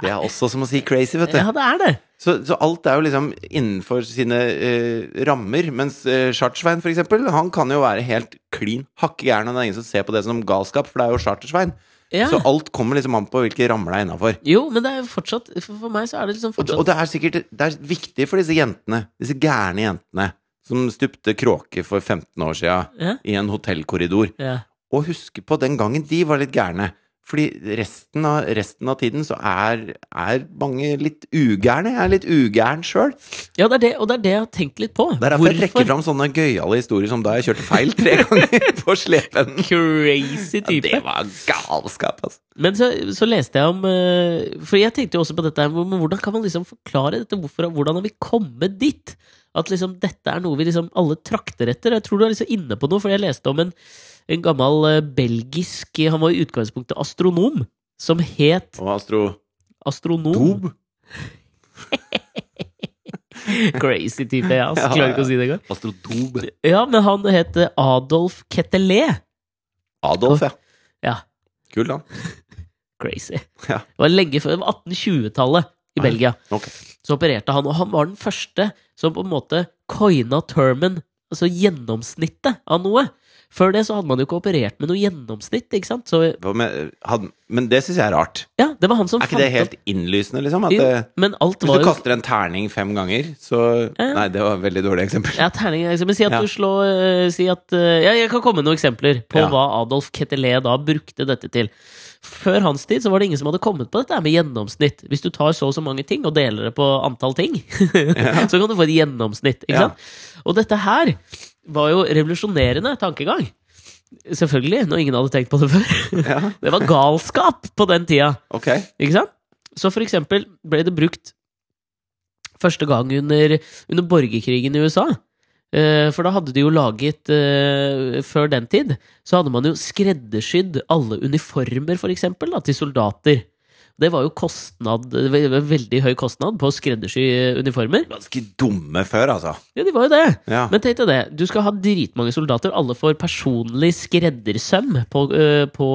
Speaker 2: det er også som å si crazy, vet du.
Speaker 1: ja, det er det.
Speaker 2: Så, så alt er jo liksom innenfor sine eh, rammer. Mens uh, Chartersvein, for eksempel, han kan jo være helt klin hakke gæren, og det er ingen som ser på det som galskap, for det er jo Chartersvein.
Speaker 1: Ja.
Speaker 2: Så alt kommer liksom an på hvilke rammer det er innafor.
Speaker 1: Jo, men det er jo fortsatt For, meg så er det liksom
Speaker 2: Og,
Speaker 1: fortsatt
Speaker 2: og det er sikkert Det er viktig for disse jentene, disse gærne jentene, som stupte kråke for 15 år sia
Speaker 1: Ja.
Speaker 2: i en hotellkorridor,
Speaker 1: Ja.
Speaker 2: å huske på den gangen de var litt gærne. Fordi resten av, resten av tiden så er, er mange litt ugærne. Jeg er litt ugæren sjøl.
Speaker 1: ja, det er det, og det er det jeg har tenkt litt på.
Speaker 2: Det er derfor jeg trekker fram sånne gøyale historier som da jeg kjørte feil tre *laughs* ganger på slepen.
Speaker 1: Crazy
Speaker 2: Ja,
Speaker 1: type.
Speaker 2: det var galskap, altså.
Speaker 1: Men så, så leste jeg om eh, For jeg tenkte jo også på dette men hvordan kan man liksom forklare dette? Hvorfor, hvordan har vi kommet dit? At liksom dette er noe vi liksom alle trakter etter. Jeg tror du er liksom inne på noe, for jeg leste om en, en gammel eh, belgisk Han var i utgangspunktet astronom, som het
Speaker 2: Og astro...
Speaker 1: Astronom.
Speaker 2: Dob? *laughs*
Speaker 1: Crazy type, ja. Altså, klarer ikke å si det engang.
Speaker 2: Astrodob.
Speaker 1: Ja, men han het eh, Adolf Ketelé.
Speaker 2: Adolf, ja.
Speaker 1: Ja.
Speaker 2: Kul, da. *laughs*
Speaker 1: Crazy.
Speaker 2: Ja.
Speaker 1: Det var lenge før, det var 1820-tallet i. Belgia.
Speaker 2: Okay.
Speaker 1: Så opererte han, og han var den første som på en måte coina termen, altså gjennomsnittet av noe. Før det så hadde man jo ikke operert med noe gjennomsnitt, ikke sant? Så
Speaker 2: men, had, Men det syns jeg er rart.
Speaker 1: ja, det var han som
Speaker 2: Er ikke det helt innlysende, liksom? At
Speaker 1: Jo, Men alt
Speaker 2: hvis
Speaker 1: var
Speaker 2: du
Speaker 1: jo
Speaker 2: kaster en terning fem ganger, så
Speaker 1: Ja.
Speaker 2: Nei, det var et veldig dårlig eksempel.
Speaker 1: ja, terning, liksom. Si at
Speaker 2: Ja.
Speaker 1: du slår eh, Si at eh, Ja, jeg kan komme med noen eksempler på hva Adolf Ketelé da brukte dette til. Før hans tid så var det ingen som hadde kommet på dette med gjennomsnitt. Hvis du tar så og så mange ting og deler det på antall ting, *laughs* så kan du få et gjennomsnitt.
Speaker 2: Ja.
Speaker 1: Og dette her var jo revolusjonerende tankegang. Selvfølgelig, når ingen hadde tenkt på det *laughs* før.
Speaker 2: Ja,
Speaker 1: Det var galskap på den tida. Okay. Så for eksempel ble det brukt første gang under, under borgerkrigen i USA. Eh, For da hadde de jo laget eh, Før den tid så hadde man jo skreddersydd alle uniformer, for eksempel, da, til soldater. Det var jo kostnad, veldig høy kostnad på å skreddersy eh, uniformer.
Speaker 2: Ganske dumme før, altså.
Speaker 1: Ja, de var jo det.
Speaker 2: Ja.
Speaker 1: Men tenk deg det. Du skal ha dritmange soldater. Alle får personlig skreddersøm på, øh, på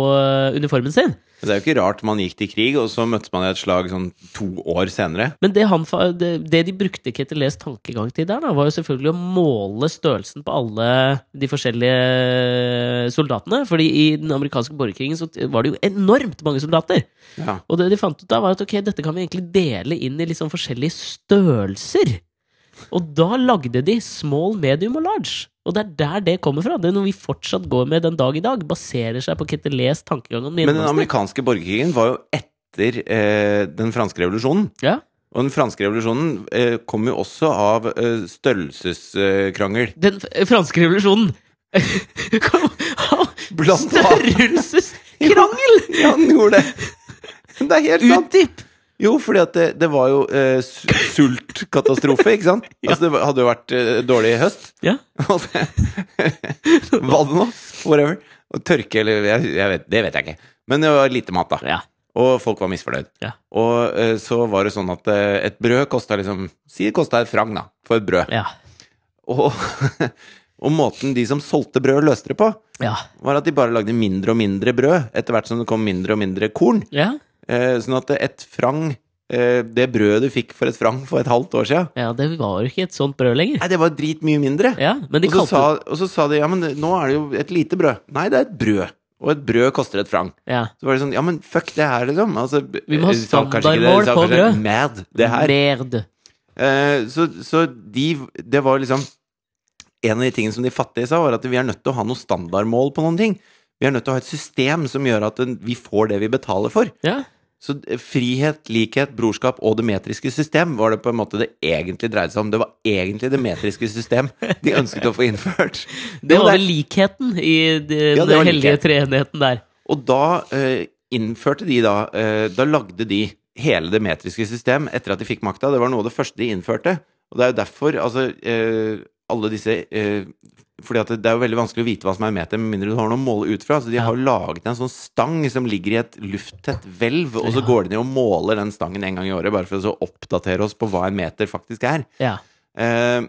Speaker 1: uniformen sin.
Speaker 2: Det er jo ikke rart man gikk til krig, og så møttes man i et slag sånn to år senere.
Speaker 1: Men det, han, det, det de brukte Ketelés tankegang til der, da, var jo selvfølgelig å måle størrelsen på alle de forskjellige soldatene. Fordi i den amerikanske borgerkrigen så var det jo enormt mange soldater.
Speaker 2: Ja.
Speaker 1: Og det de fant ut da, var at ok, dette kan vi egentlig dele inn i sånn forskjellige størrelser. Og da lagde de small, medium og large. Og det er der det kommer fra. Det er noe vi fortsatt går med den dag i dag. Baserer seg på Ketelés tankegang om
Speaker 2: Men den amerikanske borgerkrigen var jo etter eh, den franske revolusjonen.
Speaker 1: Ja.
Speaker 2: Og den franske revolusjonen eh, kom jo også av eh, størrelseskrangel.
Speaker 1: Den f- franske revolusjonen *laughs* kom av
Speaker 2: Blant
Speaker 1: størrelseskrangel! *laughs*
Speaker 2: Ja, den gjorde det! Det er helt sant!
Speaker 1: Utdyp!
Speaker 2: Jo, fordi at det, det var jo eh, sultkatastrofe, ikke sant? *laughs* Altså, det hadde jo vært eh, dårlig høst.
Speaker 1: Ja. *laughs*
Speaker 2: Hva det *laughs* nå? Whatever. Og tørke eller jeg, jeg vet, Det vet jeg ikke. Men det var lite mat, da.
Speaker 1: ja.
Speaker 2: Og folk var misfornøyd.
Speaker 1: Ja.
Speaker 2: Og eh, så var det sånn at eh, et brød kosta liksom Si det kosta et frang, da, for et brød.
Speaker 1: Ja.
Speaker 2: Og, og måten de som solgte brød, løste det på,
Speaker 1: Ja.
Speaker 2: var at de bare lagde mindre og mindre brød etter hvert som det kom mindre og mindre korn.
Speaker 1: Ja.
Speaker 2: Eh, sånn at et frang eh, Det brødet du fikk for et frang for et halvt år siden
Speaker 1: ja, det var jo ikke et sånt brød lenger.
Speaker 2: Nei, det var dritmye mindre.
Speaker 1: Ja,
Speaker 2: og, så sa, og så sa de ja, men nå er det jo et lite brød. Nei, det er et brød. Og et brød koster et frang.
Speaker 1: ja.
Speaker 2: Så var det sånn, ja, men fuck det her, liksom. Altså,
Speaker 1: Vi må ha
Speaker 2: de
Speaker 1: standardmål på brød.
Speaker 2: Mad, det her.
Speaker 1: Merd.
Speaker 2: Eh, så så de, det var liksom En av de tingene som de fattige sa, var at vi er nødt til å ha noe standardmål på noen ting. Vi er nødt til å ha et system som gjør at vi får det vi betaler for.
Speaker 1: Ja.
Speaker 2: Så frihet, likhet, brorskap og det metriske system var det på en måte det egentlig dreide seg om. Det var egentlig det metriske system de *laughs* ønsket å få innført.
Speaker 1: Det var vel likheten i den
Speaker 2: Ja, det
Speaker 1: hellige treenigheten der.
Speaker 2: Og da eh, innførte de da eh, Da lagde de hele det metriske system etter at de fikk makta. Det var noe av det første de innførte. Og det er jo derfor altså eh, alle disse eh, fordi det, er jo veldig vanskelig å vite hva som er meter, med mindre du har noe å måle ut fra. Så de har laget en sånn stang som ligger i et lufttett hvelv, og så går de ned og måler den stangen en gang i året, bare for å så oppdatere oss på hva en meter faktisk er.
Speaker 1: Ja.
Speaker 2: Eh,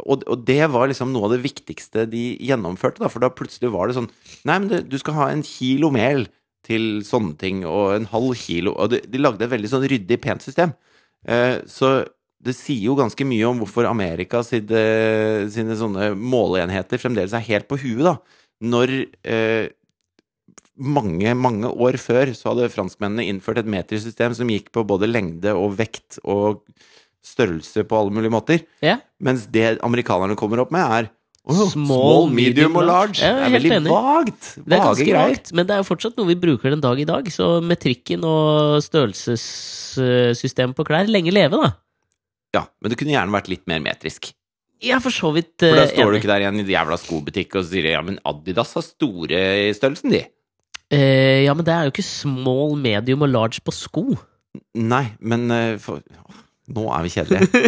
Speaker 2: og, og det var liksom noe av det viktigste de gjennomførte, da, for da plutselig var det sånn Nei, men det, du skal ha en kilo mel til sånne ting, og en halv kilo Og de, de lagde et veldig sånn ryddig, pent system. Eh, så det sier jo ganske mye om hvorfor Amerika sine, sine sånne måleenheter fremdeles er helt på huet, da. Når eh, mange, mange år før så hadde franskmennene innført et metrisystem som gikk på både lengde og vekt og størrelse på alle mulige måter.
Speaker 1: Ja.
Speaker 2: Mens det amerikanerne kommer opp med, er oh,
Speaker 1: Small, medium,
Speaker 2: og
Speaker 1: large». Ja,
Speaker 2: det er veldig
Speaker 1: enig.
Speaker 2: vagt.
Speaker 1: Det er ganske
Speaker 2: greier.
Speaker 1: vagt, men det er jo fortsatt noe vi bruker den dag i dag. Så metrikken og størrelsessystemet på klær lenge leve, da.
Speaker 2: Ja, men det kunne gjerne vært litt mer metrisk.
Speaker 1: Er for så vidt
Speaker 2: For da
Speaker 1: står
Speaker 2: står du ikke der igjen i en jævla skobutikk og sier ja, men Adidas har store i størrelsen, de.
Speaker 1: Eh, ja, men det er jo ikke small, medium og large på sko.
Speaker 2: Nei, men eh, for, Nå er vi kjedelige.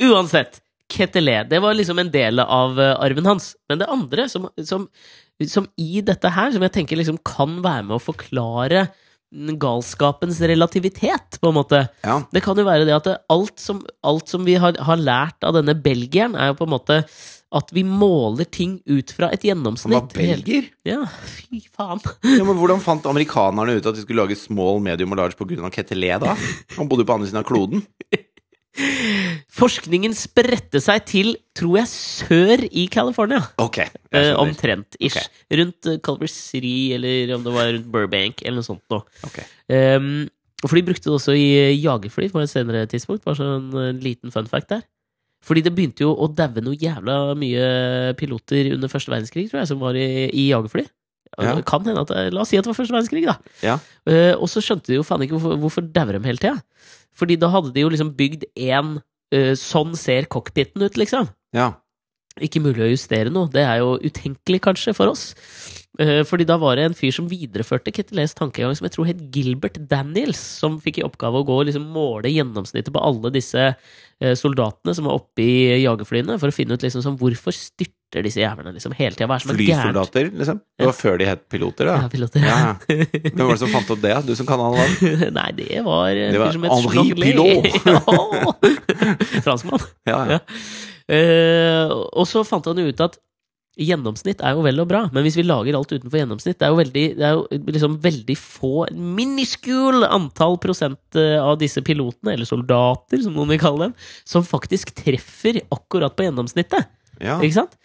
Speaker 2: *laughs*
Speaker 1: Uansett. Ketelé. Det var liksom en del av eh, arven hans. Men det andre som, som, som i dette her, som jeg tenker liksom kan være med å forklare galskapens relativitet, på en måte.
Speaker 2: Ja.
Speaker 1: Det kan jo være det at det, alt, som, alt som vi har, har lært av denne belgieren, er jo på en måte at vi måler ting ut fra et gjennomsnitt.
Speaker 2: Han var belgier.
Speaker 1: Ja, fy faen.
Speaker 2: Ja, men Hvordan fant amerikanerne ut at de skulle lage small, medium og large pga. Ketelé da? Han bodde jo på andre siden av kloden.
Speaker 1: Forskningen spredte seg til, tror jeg, sør i California.
Speaker 2: Okay,
Speaker 1: Eh, omtrent. Ish.
Speaker 2: okay.
Speaker 1: Rundt uh, Culver City, eller om det var rundt Burbank, eller noe sånt noe.
Speaker 2: Okay.
Speaker 1: Um, for de brukte det også i eh, jagerfly på et senere tidspunkt. Bare sånn en liten fun fact der. Fordi det begynte jo å daue noe jævla mye piloter under første verdenskrig, tror jeg, som var i, i jagerfly.
Speaker 2: Ja.
Speaker 1: Kan hende at La oss si at det var første verdenskrig, da.
Speaker 2: Ja.
Speaker 1: Uh, og så skjønte de jo faen ikke hvorfor, hvorfor dauer de hele tida. Fordi da hadde de jo liksom bygd én eh, Sånn ser cockpiten ut, liksom.
Speaker 2: Ja.
Speaker 1: Ikke mulig å justere noe. Det er jo utenkelig, kanskje, for oss. Eh, Fordi da var det en fyr som videreførte Kettles tankegang, som jeg tror het Gilbert Daniels, som fikk i oppgave å gå og liksom måle gjennomsnittet på alle disse eh, soldatene som var oppe i jagerflyene, for å finne ut liksom sånn hvorfor styrter disse jævlene liksom hele tida? Er er?
Speaker 2: Flysoldater, liksom? Det var før de het piloter,
Speaker 1: Ja, piloter.
Speaker 2: Ja. Hvem var det som fant opp det? Du som kan alle navn? *laughs*
Speaker 1: Nei, det var
Speaker 2: Det var Henri
Speaker 1: Pilot! *laughs* Ja. Franskmann. *laughs*
Speaker 2: Ja, ja.
Speaker 1: Ja. Uh, og så fant han jo ut at gjennomsnitt er jo vel og bra, men hvis vi lager alt utenfor gjennomsnitt Det er jo veldig, det er jo liksom veldig få, miniskul antall prosent eh, av disse pilotene, eller soldater, som noen vil kalle dem, som faktisk treffer akkurat på gjennomsnittet.
Speaker 2: Ja.
Speaker 1: Ikke sant?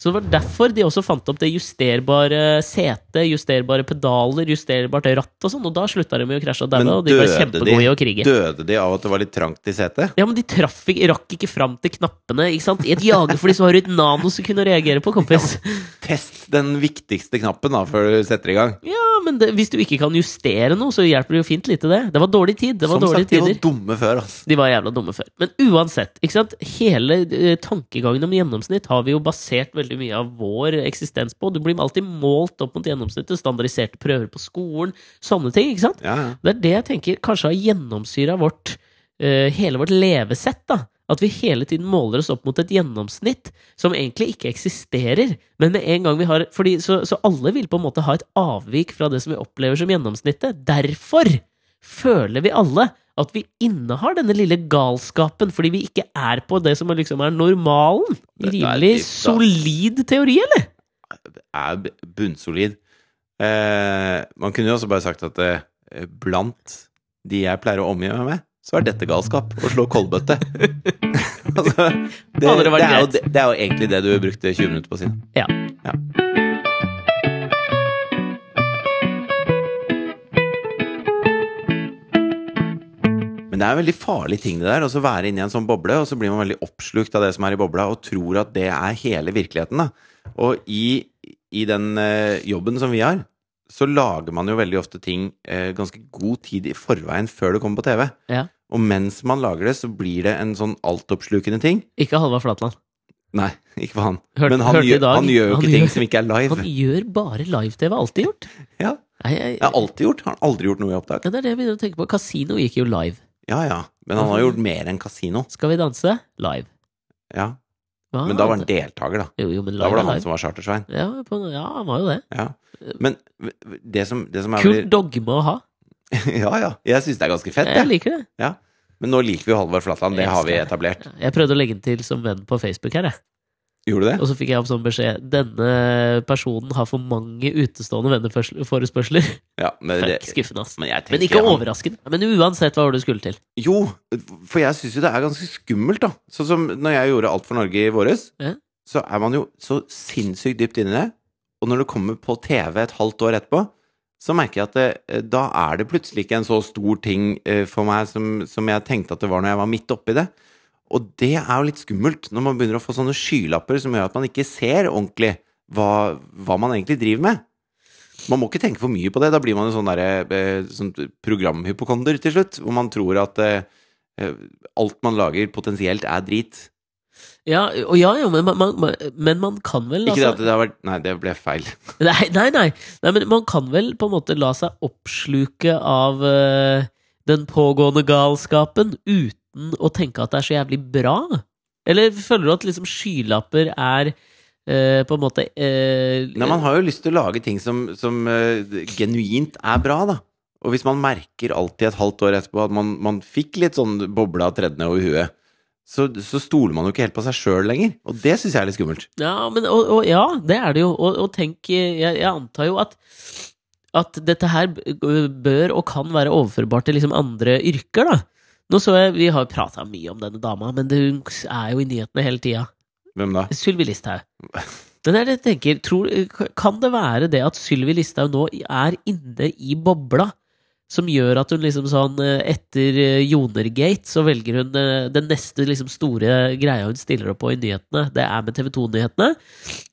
Speaker 1: Så det var derfor de også fant opp det justerbare setet, justerbare pedaler, justerbart ratt og sånn, og da slutta de med å krasje og daue, og de var kjempegode i å krige.
Speaker 2: Døde de av at det var litt trangt i setet?
Speaker 1: Ja, men de traff rakk ikke fram til knappene. ikke sant? I et jagerfly så har du et nanosekund å reagere på, kompis.
Speaker 2: Test den viktigste knappen da, før du setter i gang.
Speaker 1: Ja, men det, hvis du ikke kan justere noe, så hjelper det jo fint lite, det. Det var dårlig tid. Det var
Speaker 2: Som
Speaker 1: dårlige
Speaker 2: sagt, de var dumme før, altså.
Speaker 1: De var jævla dumme før. Men uansett, ikke sant? hele eh, tankegangen om gjennomsnitt har vi jo basert veldig mye av vår eksistens på. Du blir alltid målt opp mot gjennomsnittet, standardiserte prøver på skolen, sånne ting. ikke sant?
Speaker 2: Ja, ja.
Speaker 1: Det er det jeg tenker kanskje har gjennomsyra vårt uh, hele vårt levesett. da. At vi hele tiden måler oss opp mot et gjennomsnitt som egentlig ikke eksisterer. Men med en gang vi har fordi, så, så alle vil på en måte ha et avvik fra det som vi opplever som gjennomsnittet. Derfor føler vi alle at vi innehar denne lille galskapen fordi vi ikke er på det som liksom er normalen. Rimelig
Speaker 2: dypt,
Speaker 1: solid teori, eller?
Speaker 2: Er bunnsolid. Eh, man kunne jo også bare sagt at eh, blant de jeg pleier å omgi meg med, så er dette galskap. Å slå koldbøtte. *laughs* altså, det,
Speaker 1: det
Speaker 2: er jo, det, det er jo egentlig det du brukte 20 minutter på å si.
Speaker 1: Ja.
Speaker 2: Ja. Men det er en veldig farlig ting det der, å så være inni en sånn boble, og så blir man veldig oppslukt av det som er i bobla, og tror at det er hele virkeligheten. Da. Og i, i den eh, jobben som vi har, så lager man jo veldig ofte ting eh, ganske god tid i forveien før det kommer på TV.
Speaker 1: Ja.
Speaker 2: Og mens man lager det, så blir det en sånn altoppslukende ting.
Speaker 1: Ikke Halvard Flatland.
Speaker 2: Nei, *laughs* ikke for han.
Speaker 1: Hørte-
Speaker 2: Men han, gjør, han gjør jo
Speaker 1: han
Speaker 2: ikke ting
Speaker 1: gjør-
Speaker 2: som ikke er live.
Speaker 1: Han gjør bare live-TV, alltid gjort.
Speaker 2: Ja,
Speaker 1: Nei, jeg,
Speaker 2: jeg, har alltid gjort. Han har aldri gjort noe i opptak.
Speaker 1: Ja, det er det jeg begynner å tenke på. Casino gikk jo live.
Speaker 2: Ja, ja. Men han har gjort mer enn kasino.
Speaker 1: Skal vi danse? Live.
Speaker 2: Ja.
Speaker 1: Hva
Speaker 2: Men da var han deltaker, da.
Speaker 1: Jo, jo,
Speaker 2: Da var det han
Speaker 1: live.
Speaker 2: som var Chartersvein.
Speaker 1: Ja, på, ja, han var jo det.
Speaker 2: Ja. Men det som, det som er
Speaker 1: Kult dogme å ha. *laughs*
Speaker 2: Ja, ja. Jeg syns det er ganske fett,
Speaker 1: Jeg
Speaker 2: jeg.
Speaker 1: liker det.
Speaker 2: Ja. Men nå liker vi jo Halvard Flatland. Det har vi etablert.
Speaker 1: Jeg prøvde å legge den til som venn på Facebook her, jeg.
Speaker 2: Gjorde du det?
Speaker 1: Og så fikk jeg opp sånn beskjed Denne personen har for mange utestående venneforespørsler.
Speaker 2: Ja, men, det,
Speaker 1: skuffende, ass.
Speaker 2: men
Speaker 1: Men ikke
Speaker 2: han-
Speaker 1: overraskende. Men uansett hva var det du skulle til.
Speaker 2: Jo, for jeg syns jo det er ganske skummelt, da. Sånn som når jeg gjorde Alt for Norge i våres,
Speaker 1: Ja.
Speaker 2: så er man jo så sinnssykt dypt inni det. Og når det kommer på TV et halvt år etterpå, så merker jeg at det, da er det plutselig ikke en så stor ting eh, for meg som, som jeg tenkte at det var når jeg var midt oppi det. Og det er jo litt skummelt, når man begynner å få sånne skylapper som gjør at man ikke ser ordentlig hva, hva man egentlig driver med. Man må ikke tenke for mye på det. Da blir man en sånn, eh, sånn programhypokonder til slutt, hvor man tror at eh, alt man lager, potensielt er drit.
Speaker 1: Ja, og ja, jo, men man, man, men man kan vel
Speaker 2: Ikke det
Speaker 1: altså,
Speaker 2: at det har vært Nei, det ble feil. *laughs*
Speaker 1: Nei, nei, nei, nei, men man kan vel på en måte la seg oppsluke av uh, den pågående galskapen uten å tenke at det er så jævlig bra? Eller føler du at liksom skylapper er Uh, på en måte uh,
Speaker 2: Nei, man har jo lyst til å lage ting som, som uh, genuint er bra, da. Og hvis man merker alltid et halvt år etterpå at man, man fikk litt sånn boble av tredje over huet, så, så stoler man jo ikke helt på seg sjøl lenger. Og det syns jeg er litt skummelt.
Speaker 1: Ja, men, og, og, ja, det er det jo. Og, og tenk, jeg, jeg antar jo at at dette her bør og kan være overførbart til liksom andre yrker, da. Nå så jeg, Vi har prata mye om denne dama, men det, hun er jo i nyhetene hele tida.
Speaker 2: Hvem da?
Speaker 1: Sylvi Listhaug. *laughs* Men jeg tenker, tror, kan det være det at Sylvi Listhaug nå er inne i bobla, som gjør at hun liksom sånn eh, Etter eh, Jonergate så velger hun eh, den neste liksom store greia hun stiller opp på i nyhetene. Det er med TV 2-nyhetene,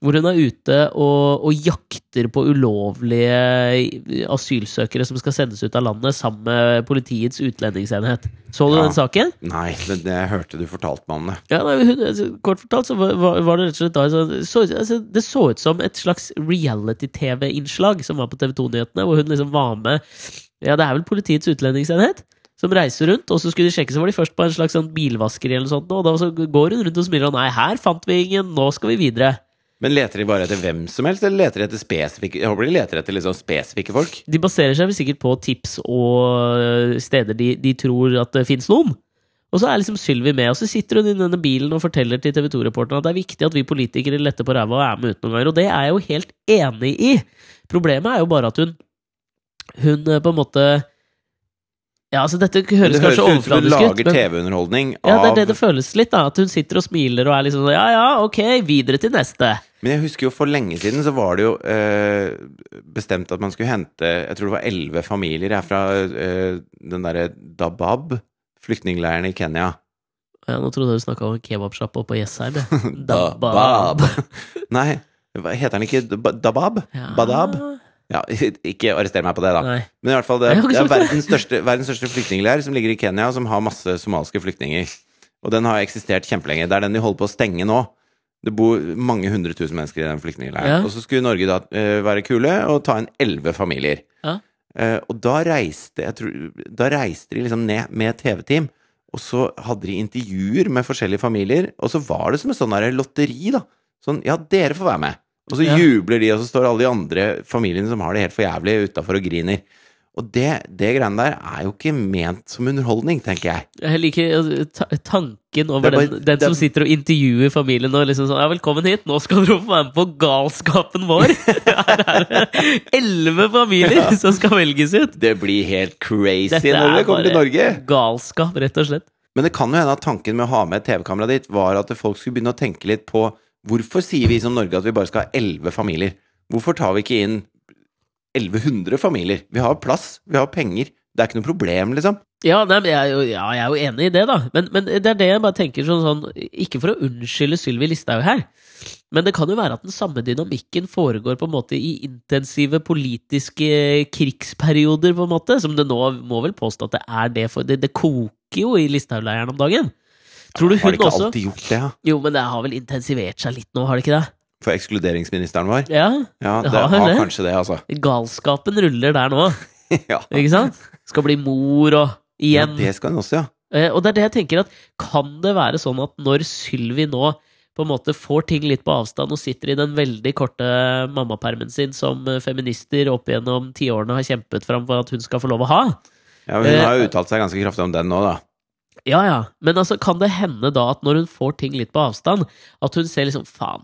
Speaker 1: hvor hun er ute og, og jakter på ulovlige asylsøkere som skal sendes ut av landet, sammen med Politiets utlendingsenhet. Så du
Speaker 2: Ja.
Speaker 1: den saken?
Speaker 2: Nei, men jeg hørte du fortalte meg om det.
Speaker 1: Ja, nei, altså, Kort fortalt så var, var det rett og slett da så, så, altså, Det så ut som et slags reality-TV-innslag som var på TV 2-nyhetene, hvor hun liksom var med Ja, det er vel Politiets utlendingsenhet som reiser rundt, og så skulle de sjekke, så var de først på en slags sånn bilvaskeri eller noe sånt, og da så går hun rundt og smiler og nei, her fant vi ingen, nå skal vi videre.
Speaker 2: Men leter de bare etter hvem som helst, eller leter de etter spesifikke Jeg håper de leter etter liksom spesifikke folk.
Speaker 1: De baserer seg vel sikkert på tips og øh, steder de, de tror at det fins noen. Og så er liksom Sylvi med, og så sitter hun i denne bilen og forteller til TV 2-reporteren at det er viktig at vi politikere letter på ræva og er med ut noen ganger, og det er jeg jo helt enig i. Problemet er jo bare at hun hun øh, på en måte Ja, altså dette høres
Speaker 2: Det høres
Speaker 1: kanskje overfladisk ut, men
Speaker 2: TV-underholdning av...
Speaker 1: ja, det er det det føles litt, da. At hun sitter og smiler og er liksom sånn ja ja, ok, videre til neste.
Speaker 2: Men jeg husker jo for lenge siden så var det jo eh, bestemt at man skulle hente Jeg tror det var elleve familier her fra eh, den derre Dabab, flyktningleiren i Kenya.
Speaker 1: Ja, nå trodde jeg du snakka om kebabsjappa på Jessheim. *laughs* jeg.
Speaker 2: Dabab. Nei, heter den ikke Dabab?
Speaker 1: Ja.
Speaker 2: Badab? Ja, *laughs* ikke arrester meg på det, da.
Speaker 1: Nei.
Speaker 2: Men i hvert fall, det,
Speaker 1: Jeg
Speaker 2: det er verdens største, verdens største flyktningleir som ligger i Kenya, som har masse somaliske flyktninger. Og den har eksistert kjempelenge. Det er den de holder på å stenge nå. Det bor mange hundre tusen mennesker i den flyktningleiren.
Speaker 1: Ja.
Speaker 2: Og så skulle Norge da uh, være kule og ta inn elleve familier.
Speaker 1: Ja.
Speaker 2: Uh, og da reiste, jeg tror, da reiste de liksom ned med TV-team, og så hadde de intervjuer med forskjellige familier, og så var det som et sånn lotteri, da. Sånn, ja, dere får være med. Og så
Speaker 1: Ja.
Speaker 2: jubler de, og så står alle de andre familiene som har det helt for jævlig, utafor og griner. Og det, det greiene der er jo ikke ment som underholdning, tenker jeg.
Speaker 1: Jeg liker altså, tanken over
Speaker 2: er bare-
Speaker 1: den, den
Speaker 2: det
Speaker 1: som sitter og intervjuer familien og liksom sånn Ja, velkommen hit, nå skal dere få være med på galskapen vår! *laughs* Her er det elleve familier
Speaker 2: Ja.
Speaker 1: som skal velges ut!
Speaker 2: Det blir helt crazy
Speaker 1: Dette
Speaker 2: når
Speaker 1: vi
Speaker 2: det kommer til Norge.
Speaker 1: galskap, rett og slett.
Speaker 2: Men det kan jo hende at tanken med å ha med TV-kamera ditt var at folk skulle begynne å tenke litt på hvorfor sier vi som Norge at vi bare skal ha elleve familier? Hvorfor tar vi ikke inn 1100 familier? Vi har plass, vi har penger. Det er ikke noe problem, liksom.
Speaker 1: Ja, nei, men jeg, er jo, ja, jeg er jo enig i det, da. Men, men det er det jeg bare tenker sånn, sånn Ikke for å unnskylde Sylvi Listhaug her, men det kan jo være at den samme dynamikken foregår på en måte i intensive politiske krigsperioder, på en måte. Som det nå må vel påstå at det er det, for det, det koker jo i Listhaug-leiren om dagen. Tror du
Speaker 2: har
Speaker 1: hun
Speaker 2: det ikke
Speaker 1: også
Speaker 2: alltid gjort det, ja?
Speaker 1: Jo, men det har vel intensivert seg litt nå, har det ikke det?
Speaker 2: For ekskluderingsministeren vår?
Speaker 1: Ja,
Speaker 2: Ja,
Speaker 1: Det har
Speaker 2: har
Speaker 1: det.
Speaker 2: kanskje det, altså.
Speaker 1: galskapen ruller der nå, *laughs*
Speaker 2: ja.
Speaker 1: ikke sant? Skal bli mor og
Speaker 2: ja,
Speaker 1: igjen.
Speaker 2: det skal hun også, ja.
Speaker 1: Eh, Og det er det jeg tenker at kan det være sånn at når Sylvi nå på en måte får ting litt på avstand og sitter i den veldig korte mammapermen sin som eh, feminister opp gjennom tiårene har kjempet fram for at hun skal få lov å ha
Speaker 2: ja men hun har
Speaker 1: Eh,
Speaker 2: jo uttalt seg ganske kraftig om den nå, da.
Speaker 1: Ja ja, men altså kan det hende da at når hun får ting litt på avstand, at hun ser liksom faen,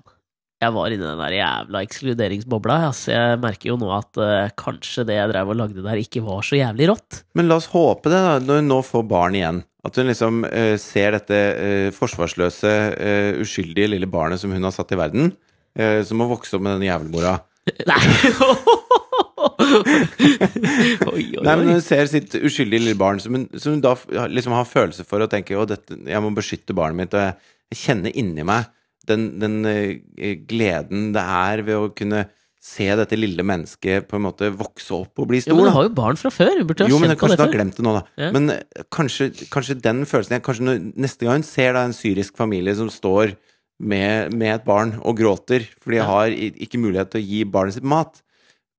Speaker 1: jeg var inni den der jævla ekskluderingsbobla, Altså, Jeg merker jo nå at uh, kanskje det jeg drev og lagde der ikke var så jævlig rått.
Speaker 2: Men la oss håpe det, da, når hun nå får barn igjen. At hun liksom uh, ser dette uh, forsvarsløse, uskyldige lille barnet som hun har satt i verden, som må vokse opp med denne jævelmora. *laughs*
Speaker 1: Nei! *laughs* oi, oi,
Speaker 2: Nei, men hun ser sitt uskyldige lille barn, som hun, som hun da liksom har følelse for og tenker dette, jeg må beskytte barnet mitt, og jeg, jeg kjenner inni meg den, den eh, gleden det er ved å kunne se dette lille mennesket på en måte vokse opp og bli stor.
Speaker 1: Jo,
Speaker 2: men
Speaker 1: du har jo barn fra før. Du burde ha
Speaker 2: Jo, men kanskje du har glemt det nå, da.
Speaker 1: Ja.
Speaker 2: Men eh, kanskje, kanskje den følelsen Kanskje når, neste gang hun ser da en syrisk familie som står med, med et barn og gråter fordi de
Speaker 1: Ja.
Speaker 2: har ikke mulighet til å gi barnet sitt mat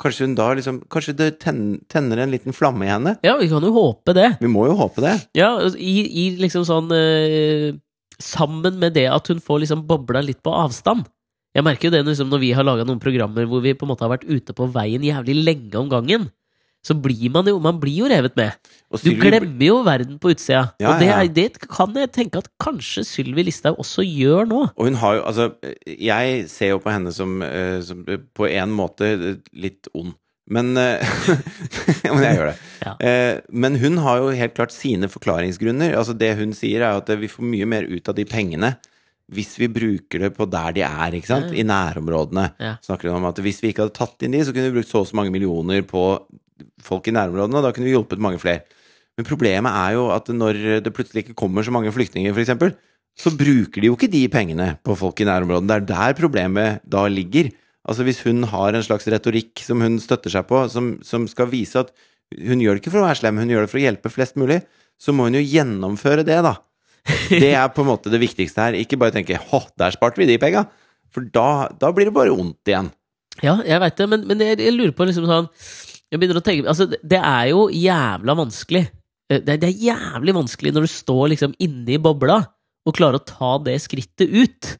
Speaker 2: Kanskje hun da liksom Kanskje det tenner, en liten flamme i henne?
Speaker 1: Ja, vi kan jo håpe det.
Speaker 2: Vi må jo håpe det.
Speaker 1: Ja, altså, i, i liksom sånn eh, Sammen med det at hun får liksom bobla litt på avstand. Jeg merker jo det liksom, når vi har laga noen programmer hvor vi på en måte har vært ute på veien jævlig lenge om gangen. Så blir man jo Man blir jo revet med. Du glemmer jo verden på utsida.
Speaker 2: Ja,
Speaker 1: og det, er, det kan jeg tenke at kanskje Sylvi Listhaug også gjør nå.
Speaker 2: Og hun har jo Altså, jeg ser jo på henne som, eh, som eh, på en måte eh, litt ond. Men, eh, *laughs* men jeg gjør det.
Speaker 1: Ja.
Speaker 2: Eh, men hun har jo helt klart sine forklaringsgrunner. Altså Det hun sier, er at vi får mye mer ut av de pengene hvis vi bruker det på der de er, ikke sant? I nærområdene.
Speaker 1: Ja.
Speaker 2: Snakker hun om at hvis vi ikke hadde tatt inn de, så kunne vi brukt så og så mange millioner på folk i nærområdene, og da kunne vi hjulpet mange flere. Men problemet er jo at når det plutselig ikke kommer så mange flyktninger, f.eks., så bruker de jo ikke de pengene på folk i nærområdene. Det er der problemet da ligger. Altså Hvis hun har en slags retorikk som hun støtter seg på, som, som skal vise at hun gjør det ikke for å være slem, hun gjør det for å hjelpe flest mulig, så må hun jo gjennomføre det, da. Det er på en måte det viktigste her. Ikke bare tenke 'hå, der sparte vi de penga', for da, da blir det bare vondt igjen.
Speaker 1: Ja, jeg veit det, men, men jeg, jeg lurer på liksom sånn Jeg begynner å tenke Altså, det, er jo jævla vanskelig. Eh, Det, det er jævlig vanskelig når du står liksom inne i bobla og klarer å ta det skrittet ut.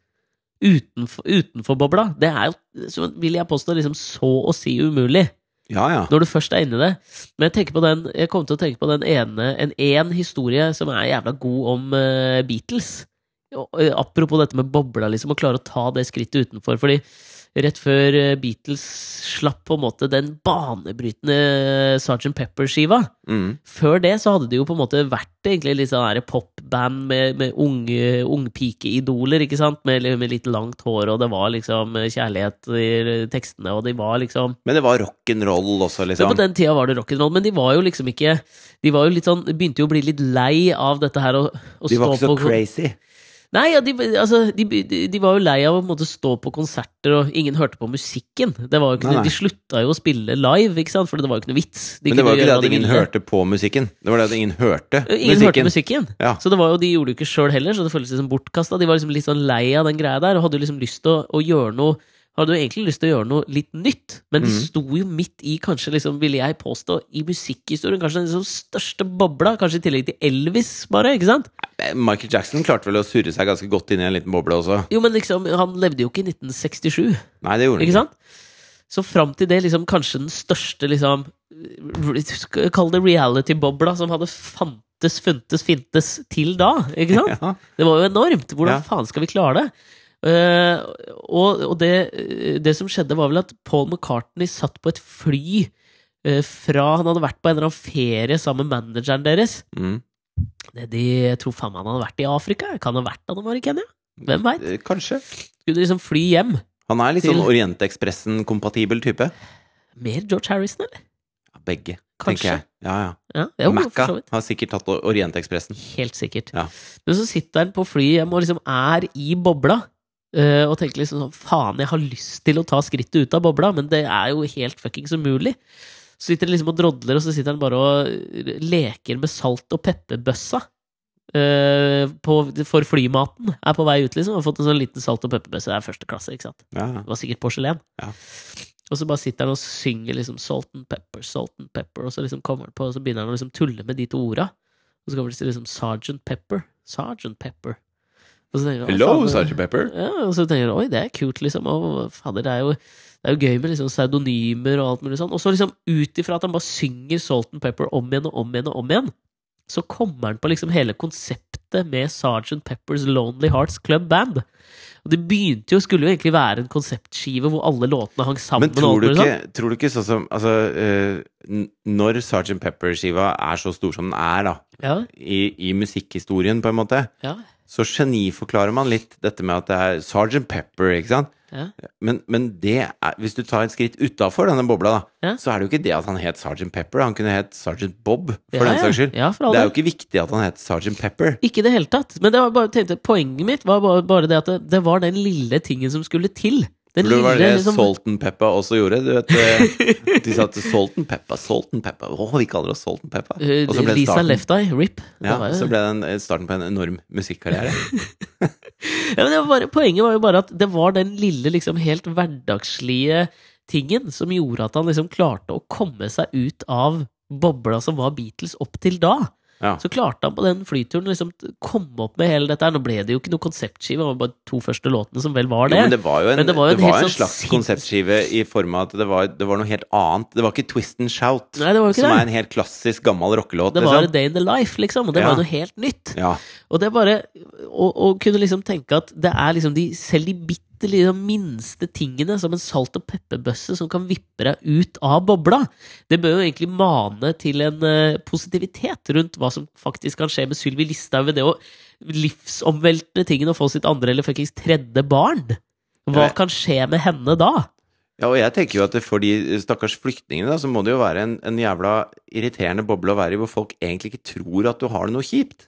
Speaker 1: Utenfor, utenfor bobla. Det er jo, som vil jeg påstå, liksom så å si umulig.
Speaker 2: Ja, ja.
Speaker 1: Når du først er inni det. Men jeg tenker på den Jeg kommer til å tenke på den ene En én historie som er jævla god om uh, Beatles. Eh, apropos dette med bobla, liksom, å klare å ta det skrittet utenfor. Fordi rett før eh, Beatles slapp på en måte den banebrytende Sgt. Pepper-skiva
Speaker 2: Mm.
Speaker 1: Før det så hadde det jo på en måte vært egentlig litt sånn popband med, med unge ungpikeidoler, ikke sant? Med, med litt langt hår, og det var liksom kjærlighet i tekstene, og de var liksom
Speaker 2: Men det var rock'n'roll også,
Speaker 1: men
Speaker 2: liksom.
Speaker 1: på den tida var det rock'n'roll, men de var jo liksom ikke De var jo litt sånn, begynte jo å bli litt lei av dette her å, å
Speaker 2: De var ikke så
Speaker 1: på
Speaker 2: crazy.
Speaker 1: Nei, ja, de, altså, de, de, var jo lei av å måte stå på konserter, og ingen hørte på musikken. Det var jo ikke,
Speaker 2: Nei, nei.
Speaker 1: De slutta jo å spille live, ikke sant? for det var jo ikke noe vits. De
Speaker 2: Men det var jo ikke det at ingen
Speaker 1: ville.
Speaker 2: hørte på musikken. Det var det at ingen hørte
Speaker 1: Ingen
Speaker 2: musikken.
Speaker 1: hørte musikken.
Speaker 2: Ja.
Speaker 1: Så det var jo, de gjorde det jo ikke sjøl heller, så det føltes liksom bortkasta. De var liksom litt sånn lei av den greia der, og hadde liksom lyst til å, å gjøre noe hadde jo egentlig lyst til å gjøre noe litt nytt, men de
Speaker 2: mm.
Speaker 1: sto jo midt i, kanskje liksom, ville jeg påstå, i musikkhistorien, kanskje den liksom største bobla, kanskje i tillegg til Elvis, bare, ikke sant?
Speaker 2: Eh, Michael Jackson klarte vel å surre seg ganske godt inn i en liten boble også.
Speaker 1: Jo, men liksom, han levde jo ikke i 1967,
Speaker 2: Nei, det gjorde han
Speaker 1: ikke sant? Så fram til det, liksom, kanskje den største, liksom, kall det reality-bobla, som hadde fantes, funtes, fintes til da, ikke sant? *laughs*
Speaker 2: Ja.
Speaker 1: Det var jo enormt. Hvordan
Speaker 2: Ja.
Speaker 1: faen skal vi klare det? Eh, og og det, det som skjedde, var vel at Paul McCartney satt på et fly eh, fra Han hadde vært på en eller annen ferie sammen med manageren deres.
Speaker 2: Mm.
Speaker 1: Det de, jeg tror faen meg han hadde vært i Afrika. Kan ha vært han var i Kenya? Hvem veit?
Speaker 2: Eh, Kanskje.
Speaker 1: Skulle liksom fly hjem?
Speaker 2: Han er litt
Speaker 1: Til-
Speaker 2: sånn Orientekspressen-kompatibel type.
Speaker 1: Mer George Harrison, eller?
Speaker 2: Ja, Begge,
Speaker 1: Kanskje.
Speaker 2: tenker jeg. Ja, ja.
Speaker 1: Ja, jo,
Speaker 2: Macca har sikkert tatt Orientekspressen.
Speaker 1: Helt sikkert.
Speaker 2: Ja.
Speaker 1: Men så sitter han på flyet hjem og liksom er i bobla. Eh, og tenker liksom sånn Faen, jeg har lyst til å ta skrittet ut av bobla, men det er jo helt fuckings umulig. Så sitter han liksom og drodler, og så sitter han bare og leker med salt- og pepperbøssa. Uh, på, for flymaten er på vei ut, liksom. Har fått en sånn liten salt- og pepperbøsse. Det er første klasse, ikke sant.
Speaker 2: Ja.
Speaker 1: Det var sikkert porselen.
Speaker 2: Ja.
Speaker 1: Og så bare sitter han og synger liksom salt and pepper, salt and pepper, og så liksom kommer han på, og så begynner han å liksom tulle med de to orda. Og så kommer det til liksom Sergeant Pepper. Sergeant Pepper. Jeg,
Speaker 2: Hello, Sergeant. Pepper.
Speaker 1: Ja, og så tenker du oi, det er kult, liksom. Og fader, det er jo, det er jo gøy med liksom pseudonymer og alt mulig sånn. Og så liksom ut ifra at han bare synger Salt and Pepper om igjen og om igjen og om igjen, så kommer han på liksom hele konseptet med Sergeant Peppers Lonely Hearts Club Band. Og det begynte jo, skulle jo egentlig være en konseptskive hvor alle låtene hang sammen.
Speaker 2: Men tror du
Speaker 1: mulig
Speaker 2: ikke, tror du ikke sånn som Altså, uh, når Sergeant Pepper-skiva er så stor som den er, da,
Speaker 1: sånn. Ja,
Speaker 2: i, i musikkhistorien, på en måte,
Speaker 1: ja,
Speaker 2: så geniforklarer man litt dette med at det er Sgt. Pepper, ikke sant?
Speaker 1: ja.
Speaker 2: Men, men det er, hvis du tar et skritt utafor denne bobla, da,
Speaker 1: Ja.
Speaker 2: så er det jo ikke det at han het Sgt. Pepper. Han kunne het Sgt. Bob, for
Speaker 1: ja,
Speaker 2: den saks skyld.
Speaker 1: Ja, for
Speaker 2: Det er jo ikke viktig at han het Sgt. Pepper.
Speaker 1: Ikke i det hele tatt. Men det var bare, tenkte, poenget mitt var bare, bare det at det, det var den lille tingen som skulle til. Den
Speaker 2: det var det
Speaker 1: liksom,
Speaker 2: Salt and Peppa også gjorde. Du vet, eh, de sa at Salt and Peppa, Salt and Peppa. Å, vi kaller oss Salt and Peppa.
Speaker 1: eh,
Speaker 2: Og så ble
Speaker 1: Lisa
Speaker 2: starten.
Speaker 1: Left Eye, RIP.
Speaker 2: Ja,
Speaker 1: jo-
Speaker 2: så ble det eh, starten på en enorm musikkarriere. *laughs*
Speaker 1: Ja, men det var bare, poenget var jo bare at det var den lille, liksom helt hverdagslige tingen som gjorde at han liksom klarte å komme seg ut av bobla som var Beatles opp til da.
Speaker 2: Ja.
Speaker 1: Så klarte han på den flyturen liksom komme opp med hele dette her. Nå ble det jo ikke noe konseptskive, det var bare to første låtene som vel var
Speaker 2: Jo,
Speaker 1: det.
Speaker 2: men det var jo en,
Speaker 1: det var jo en
Speaker 2: var en
Speaker 1: sånn
Speaker 2: slags konseptskive i form av at det var, det var noe helt annet. Det var ikke Twist and Shout,
Speaker 1: Nei, det var ikke
Speaker 2: som er en helt klassisk gammel rockelåt.
Speaker 1: Det var
Speaker 2: liksom.
Speaker 1: A Day in the Life, liksom, og det
Speaker 2: Ja.
Speaker 1: var noe helt nytt.
Speaker 2: Ja.
Speaker 1: Og det er bare å kunne liksom tenke at det er liksom de, selv de bitte bitte lille minste tingene, som en salt- og pepperbøsse som kan vippe deg ut av bobla. Det bør jo egentlig mane til en eh, positivitet rundt hva som faktisk kan skje med Sylvi Listhaug ved det å livsomveltende tingen å få sitt andre eller fuckings tredje barn. Hva kan skje med henne da?
Speaker 2: Ja, og jeg tenker jo at for de stakkars flyktningene, da, så må det jo være en, en jævla irriterende boble å være i, hvor folk egentlig ikke tror at du har det noe kjipt.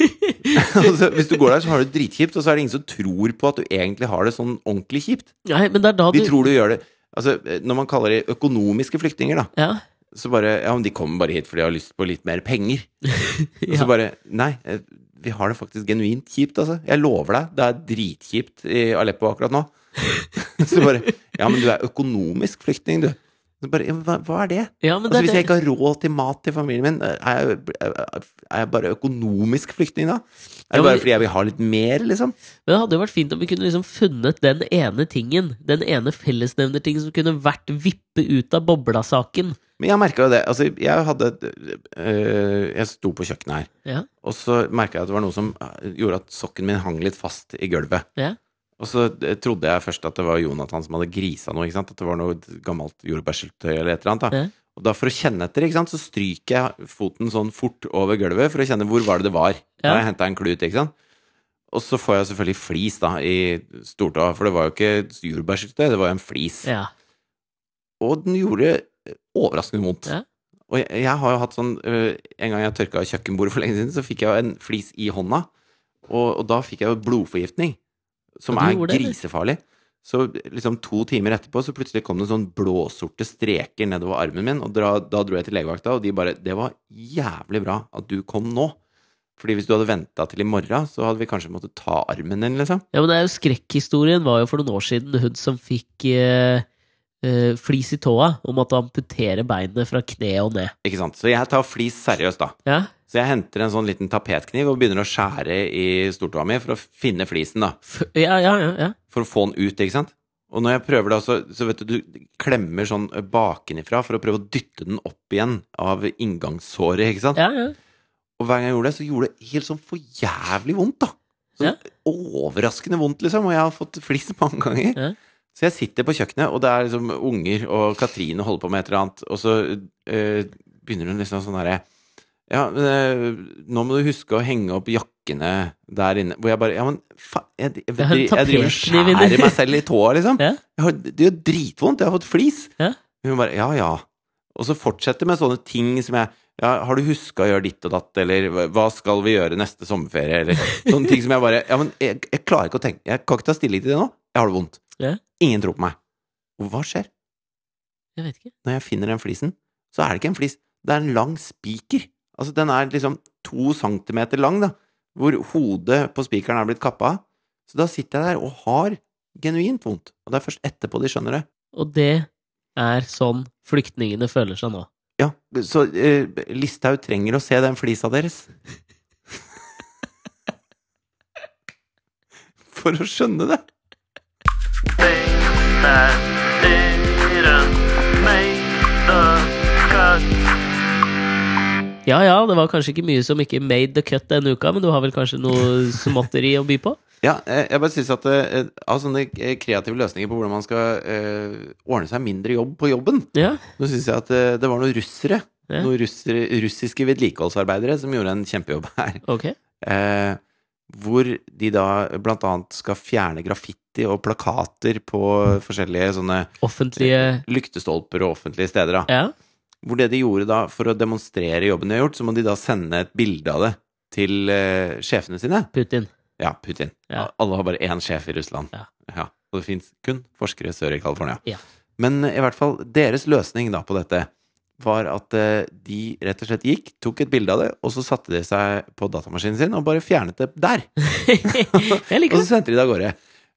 Speaker 2: *laughs* altså, hvis du går der, så har du det dritkjipt, og så er det ingen som tror på at du egentlig har det sånn ordentlig kjipt.
Speaker 1: Nei, men det er da du
Speaker 2: De tror du gjør det Altså, når man kaller de økonomiske flyktninger, da,
Speaker 1: Ja.
Speaker 2: så bare Ja, men de kommer bare hit fordi de har lyst på litt mer penger. *laughs* Og så bare Nei, eh, vi har det faktisk genuint kjipt, altså. Jeg lover deg, det er dritkjipt i Aleppo akkurat nå. *laughs* *laughs* så bare Ja, men du er økonomisk flyktning, du. Så bare, hva, hva er det?
Speaker 1: ja, men
Speaker 2: Altså,
Speaker 1: det,
Speaker 2: hvis jeg ikke har råd til mat til familien min, er jeg, er jeg bare økonomisk flyktning da? Er
Speaker 1: Ja,
Speaker 2: det bare fordi jeg vil ha litt mer, liksom?
Speaker 1: men det hadde jo vært fint om vi kunne liksom funnet den ene tingen, den ene fellesnevnertingen som kunne vært vippe ut av bobla-saken.
Speaker 2: Men jeg merka jo det. Altså, jeg hadde øh, Jeg sto på kjøkkenet her,
Speaker 1: Ja.
Speaker 2: og så merka jeg at det var noe som gjorde at sokken min hang litt fast i gulvet.
Speaker 1: Ja.
Speaker 2: Og så eh, trodde jeg først at det var Jonathan som hadde grisa noe, ikke sant? At det var noe gammelt jordbærsyltetøy eller et eller annet. da.
Speaker 1: Ja.
Speaker 2: Og da for å kjenne etter, ikke sant, så stryker jeg foten sånn fort over gulvet for å kjenne hvor var det det var. Da har jeg henta en klut, ikke sant. Og så får jeg selvfølgelig flis da i stortåa, for det var jo ikke jordbærsyltetøy, det var jo en flis.
Speaker 1: Ja.
Speaker 2: Og den gjorde eh, overraskende vondt.
Speaker 1: Ja.
Speaker 2: Og jeg, jeg har jo hatt sånn øh, En gang jeg tørka kjøkkenbordet for lenge siden, så fikk jeg en flis i hånda. Og, og da fikk jeg jo blodforgiftning, som er grisefarlig. Så liksom to timer etterpå så plutselig kom det sånn blåsorte streker nedover armen min, og da, da dro jeg til legevakta, og de bare 'Det var jævlig bra at du kom nå'. Fordi hvis du hadde venta til i morgen, så hadde vi kanskje måttet ta armen din, liksom.
Speaker 1: Ja, men det er jo skrekkhistorien var jo for noen år siden hun som fikk eh, eh, flis i tåa og måtte amputere beinet fra kne og ned.
Speaker 2: Ikke sant? Så jeg tar flis seriøst, da.
Speaker 1: Ja,
Speaker 2: Så jeg henter en sånn liten tapetkniv og begynner å skjære i stortåa mi for å finne flisen, da.
Speaker 1: F ja, ja, ja, ja.
Speaker 2: For å få den ut, ikke sant? Og når jeg prøver det, så, så vet du, du klemmer sånn bakenifra for å prøve å dytte den opp igjen av inngangssåret, ikke sant?
Speaker 1: ja, ja.
Speaker 2: Og hver gang jeg gjorde det, så gjorde det helt sånn for jævlig vondt, da. Sånn
Speaker 1: Ja.
Speaker 2: overraskende vondt, liksom. Og jeg har fått flis mange ganger.
Speaker 1: Ja.
Speaker 2: Så jeg sitter på kjøkkenet, og det er liksom unger, og Katrine holder på med et eller annet, og så øh, begynner hun liksom sånn herre Ja, men, øh, nå må du huske å henge opp jakkene der inne. Hvor jeg bare Ja, men faen jeg, jeg,
Speaker 1: er
Speaker 2: jeg, driver og skjærer meg selv i tåa, liksom. Jeg har, det gjør dritvondt. Jeg har fått flis. Hun bare Ja, ja. Og så fortsetter med sånne ting som jeg ja, Har du huska å gjøre ditt og datt, eller hva skal vi gjøre neste sommerferie, eller sånne ting som jeg bare Ja, men jeg, jeg klarer ikke å tenke Jeg kan ikke ta stilling til det nå. Jeg har det vondt.
Speaker 1: Ja.
Speaker 2: Ingen tror på meg. Og hva skjer?
Speaker 1: Jeg vet ikke.
Speaker 2: Når jeg finner den flisen, så er det ikke en flis. Det er en lang spiker. Altså, den er liksom to centimeter lang, da. Hvor hodet på spikeren er blitt kappa av. Så da sitter jeg der og har genuint vondt. Og det er først etterpå de skjønner det.
Speaker 1: Og det er sånn flyktningene føler seg nå.
Speaker 2: Ja, så uh, Listhaug trenger å se den flisa deres. *laughs* For å skjønne det.
Speaker 3: Things that didn't make the cut.
Speaker 1: Ja ja, det var kanskje ikke mye som ikke made the cut denne uka, men du har vel kanskje noe småtteri å by på? *laughs*
Speaker 2: Ja, eh, jeg bare synes at eh, av sånne eh, kreative løsninger på hvordan man skal eh, ordne seg mindre jobb på jobben,
Speaker 1: Ja.
Speaker 2: nå syns jeg at eh, det var noen russere,
Speaker 1: Ja.
Speaker 2: noen russere, russiske vedlikeholdsarbeidere, som gjorde en kjempejobb her.
Speaker 1: Ok.
Speaker 2: Eh, hvor de da blant annet skal fjerne graffiti og plakater på forskjellige sånne
Speaker 1: Offentlige
Speaker 2: lyktestolper og offentlige steder. da.
Speaker 1: Ja.
Speaker 2: Hvor det de gjorde da for å demonstrere jobben de har gjort, så må de da sende et bilde av det til uh, sjefene sine.
Speaker 1: Putin.
Speaker 2: Ja, Putin.
Speaker 1: Ja.
Speaker 2: Alle har bare én sjef i Russland.
Speaker 1: Ja.
Speaker 2: Og det fins kun forskere sør i California.
Speaker 1: Ja.
Speaker 2: Men eh, i hvert fall, deres løsning da på dette var at eh, de rett og slett gikk, tok et bilde av det, og så satte de seg på datamaskinen sin og bare fjernet det der. *laughs*
Speaker 1: jeg *laughs*
Speaker 2: Og
Speaker 1: liker
Speaker 2: så
Speaker 1: det.
Speaker 2: sendte de det av gårde.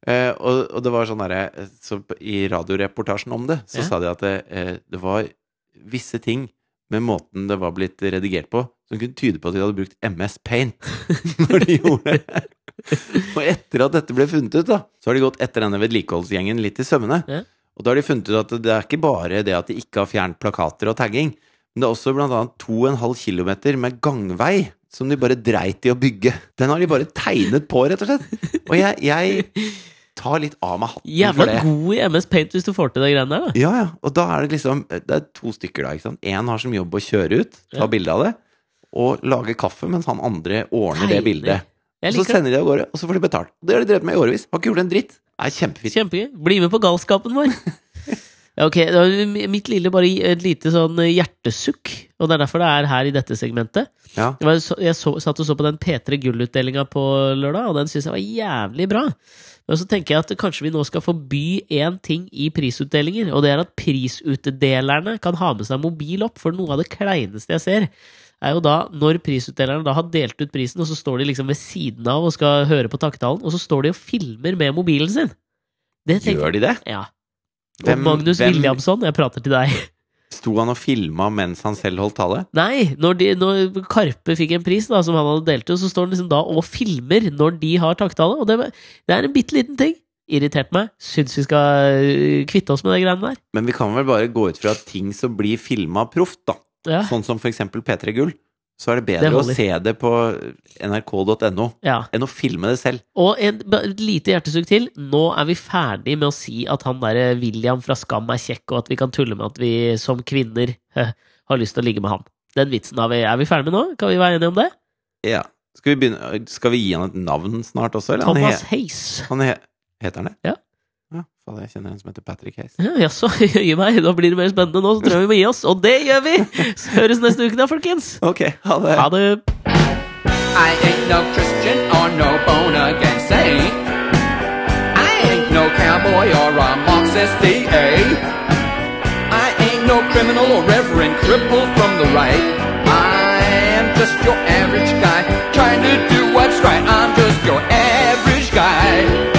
Speaker 2: Uh, og, og det var sånn derre så I radioreportasjen om det, så
Speaker 1: Ja.
Speaker 2: sa de at det, uh, det var visse ting med måten det var blitt redigert på, som kunne tyde på at de hadde brukt MS Paint *laughs* når de gjorde det. Og etter at dette ble funnet ut, da, så har de gått etter denne vedlikeholdsgjengen litt i sømmene.
Speaker 1: Ja.
Speaker 2: Og da har de funnet ut at det er ikke bare det at de ikke har fjernet plakater og tagging, men det er også blant annet 2,5 km med gangvei som de bare dreit i å bygge. Den har de bare tegnet på, rett og slett. Og jeg, jeg tar litt av meg hatten
Speaker 1: Jævla
Speaker 2: for det.
Speaker 1: god i MS Paint hvis du får til de greiene der, da.
Speaker 2: Ja, ja. Og da er det liksom Det er to stykker, da. ikke sant? Én har som jobb å kjøre ut, ta
Speaker 1: Ja.
Speaker 2: bilde av det, og lage kaffe, mens han andre ordner det bildet. Og så sender de av gårde, og så får de betalt. Det har de drevet med i årevis. Har ikke gjort en dritt. Det er kjempefint.
Speaker 1: Kjempegøy. Bli med på galskapen vår. Ja, *laughs* ok, mitt lille bare et lite sånn hjertesukk, og det er derfor det er her i dette segmentet.
Speaker 2: Ja.
Speaker 1: Jeg, så, jeg så, satt og så på den P3 Gull-utdelinga på lørdag, og den syns jeg var jævlig bra. Men så tenker jeg at kanskje vi nå skal forby én ting i prisutdelinger, og det er at prisutdelerne kan ha med seg mobil opp, for noe av det kleineste jeg ser, er jo da når prisutdelerne da har delt ut prisen, og så står de liksom ved siden av og skal høre på takketalen, og så står de og filmer med mobilen sin.
Speaker 2: Gjør de det?
Speaker 1: Ja. Og
Speaker 2: Hvem-
Speaker 1: Magnus
Speaker 2: hvem-
Speaker 1: Williamson, jeg prater til deg.
Speaker 2: Sto han og filma mens han selv holdt tale?
Speaker 1: Nei, når, de, når Karpe fikk en pris da, som han hadde delt ut, så står han liksom da og filmer når de har takktale. Og det, det er en bitte liten ting. Irritert meg. Syns vi skal øh, kvitte oss med de greiene der.
Speaker 2: Men vi kan vel bare gå ut fra at ting som blir filma proft, da.
Speaker 1: Ja.
Speaker 2: Sånn som for eksempel P3 Gull. Så er det
Speaker 1: Det
Speaker 2: bedre å se det på nrk.no
Speaker 1: ja.
Speaker 2: enn å filme det selv.
Speaker 1: Og en, et lite hjertesukk til. Nå er vi ferdig med å si at han derre William fra Skam er kjekk, og at vi kan tulle med at vi som kvinner eh, har lyst til å ligge med han. Den vitsen har vi, er vi ferdig med nå? Kan vi være enige om det?
Speaker 2: Ja. Skal vi, begynne, skal vi gi han et navn snart også, eller?
Speaker 1: Thomas
Speaker 2: he, han he, heter han det?
Speaker 1: Ja.
Speaker 2: Jeg kjenner en som heter Patrick Hayes.
Speaker 1: Ja, Jaså, *laughs* jøye meg, da blir det mer spennende nå, så tror jeg vi må gi oss. Og det gjør vi! Så høres neste uke da, folkens.
Speaker 2: Ok, ha det.
Speaker 1: Ha det.
Speaker 4: I ain't no Christian or no bone against say I ain't no cowboy or a Marxist DA. I ain't no criminal or reverend cripple from the right. I am just your average guy trying to do what's right. I'm just your average guy.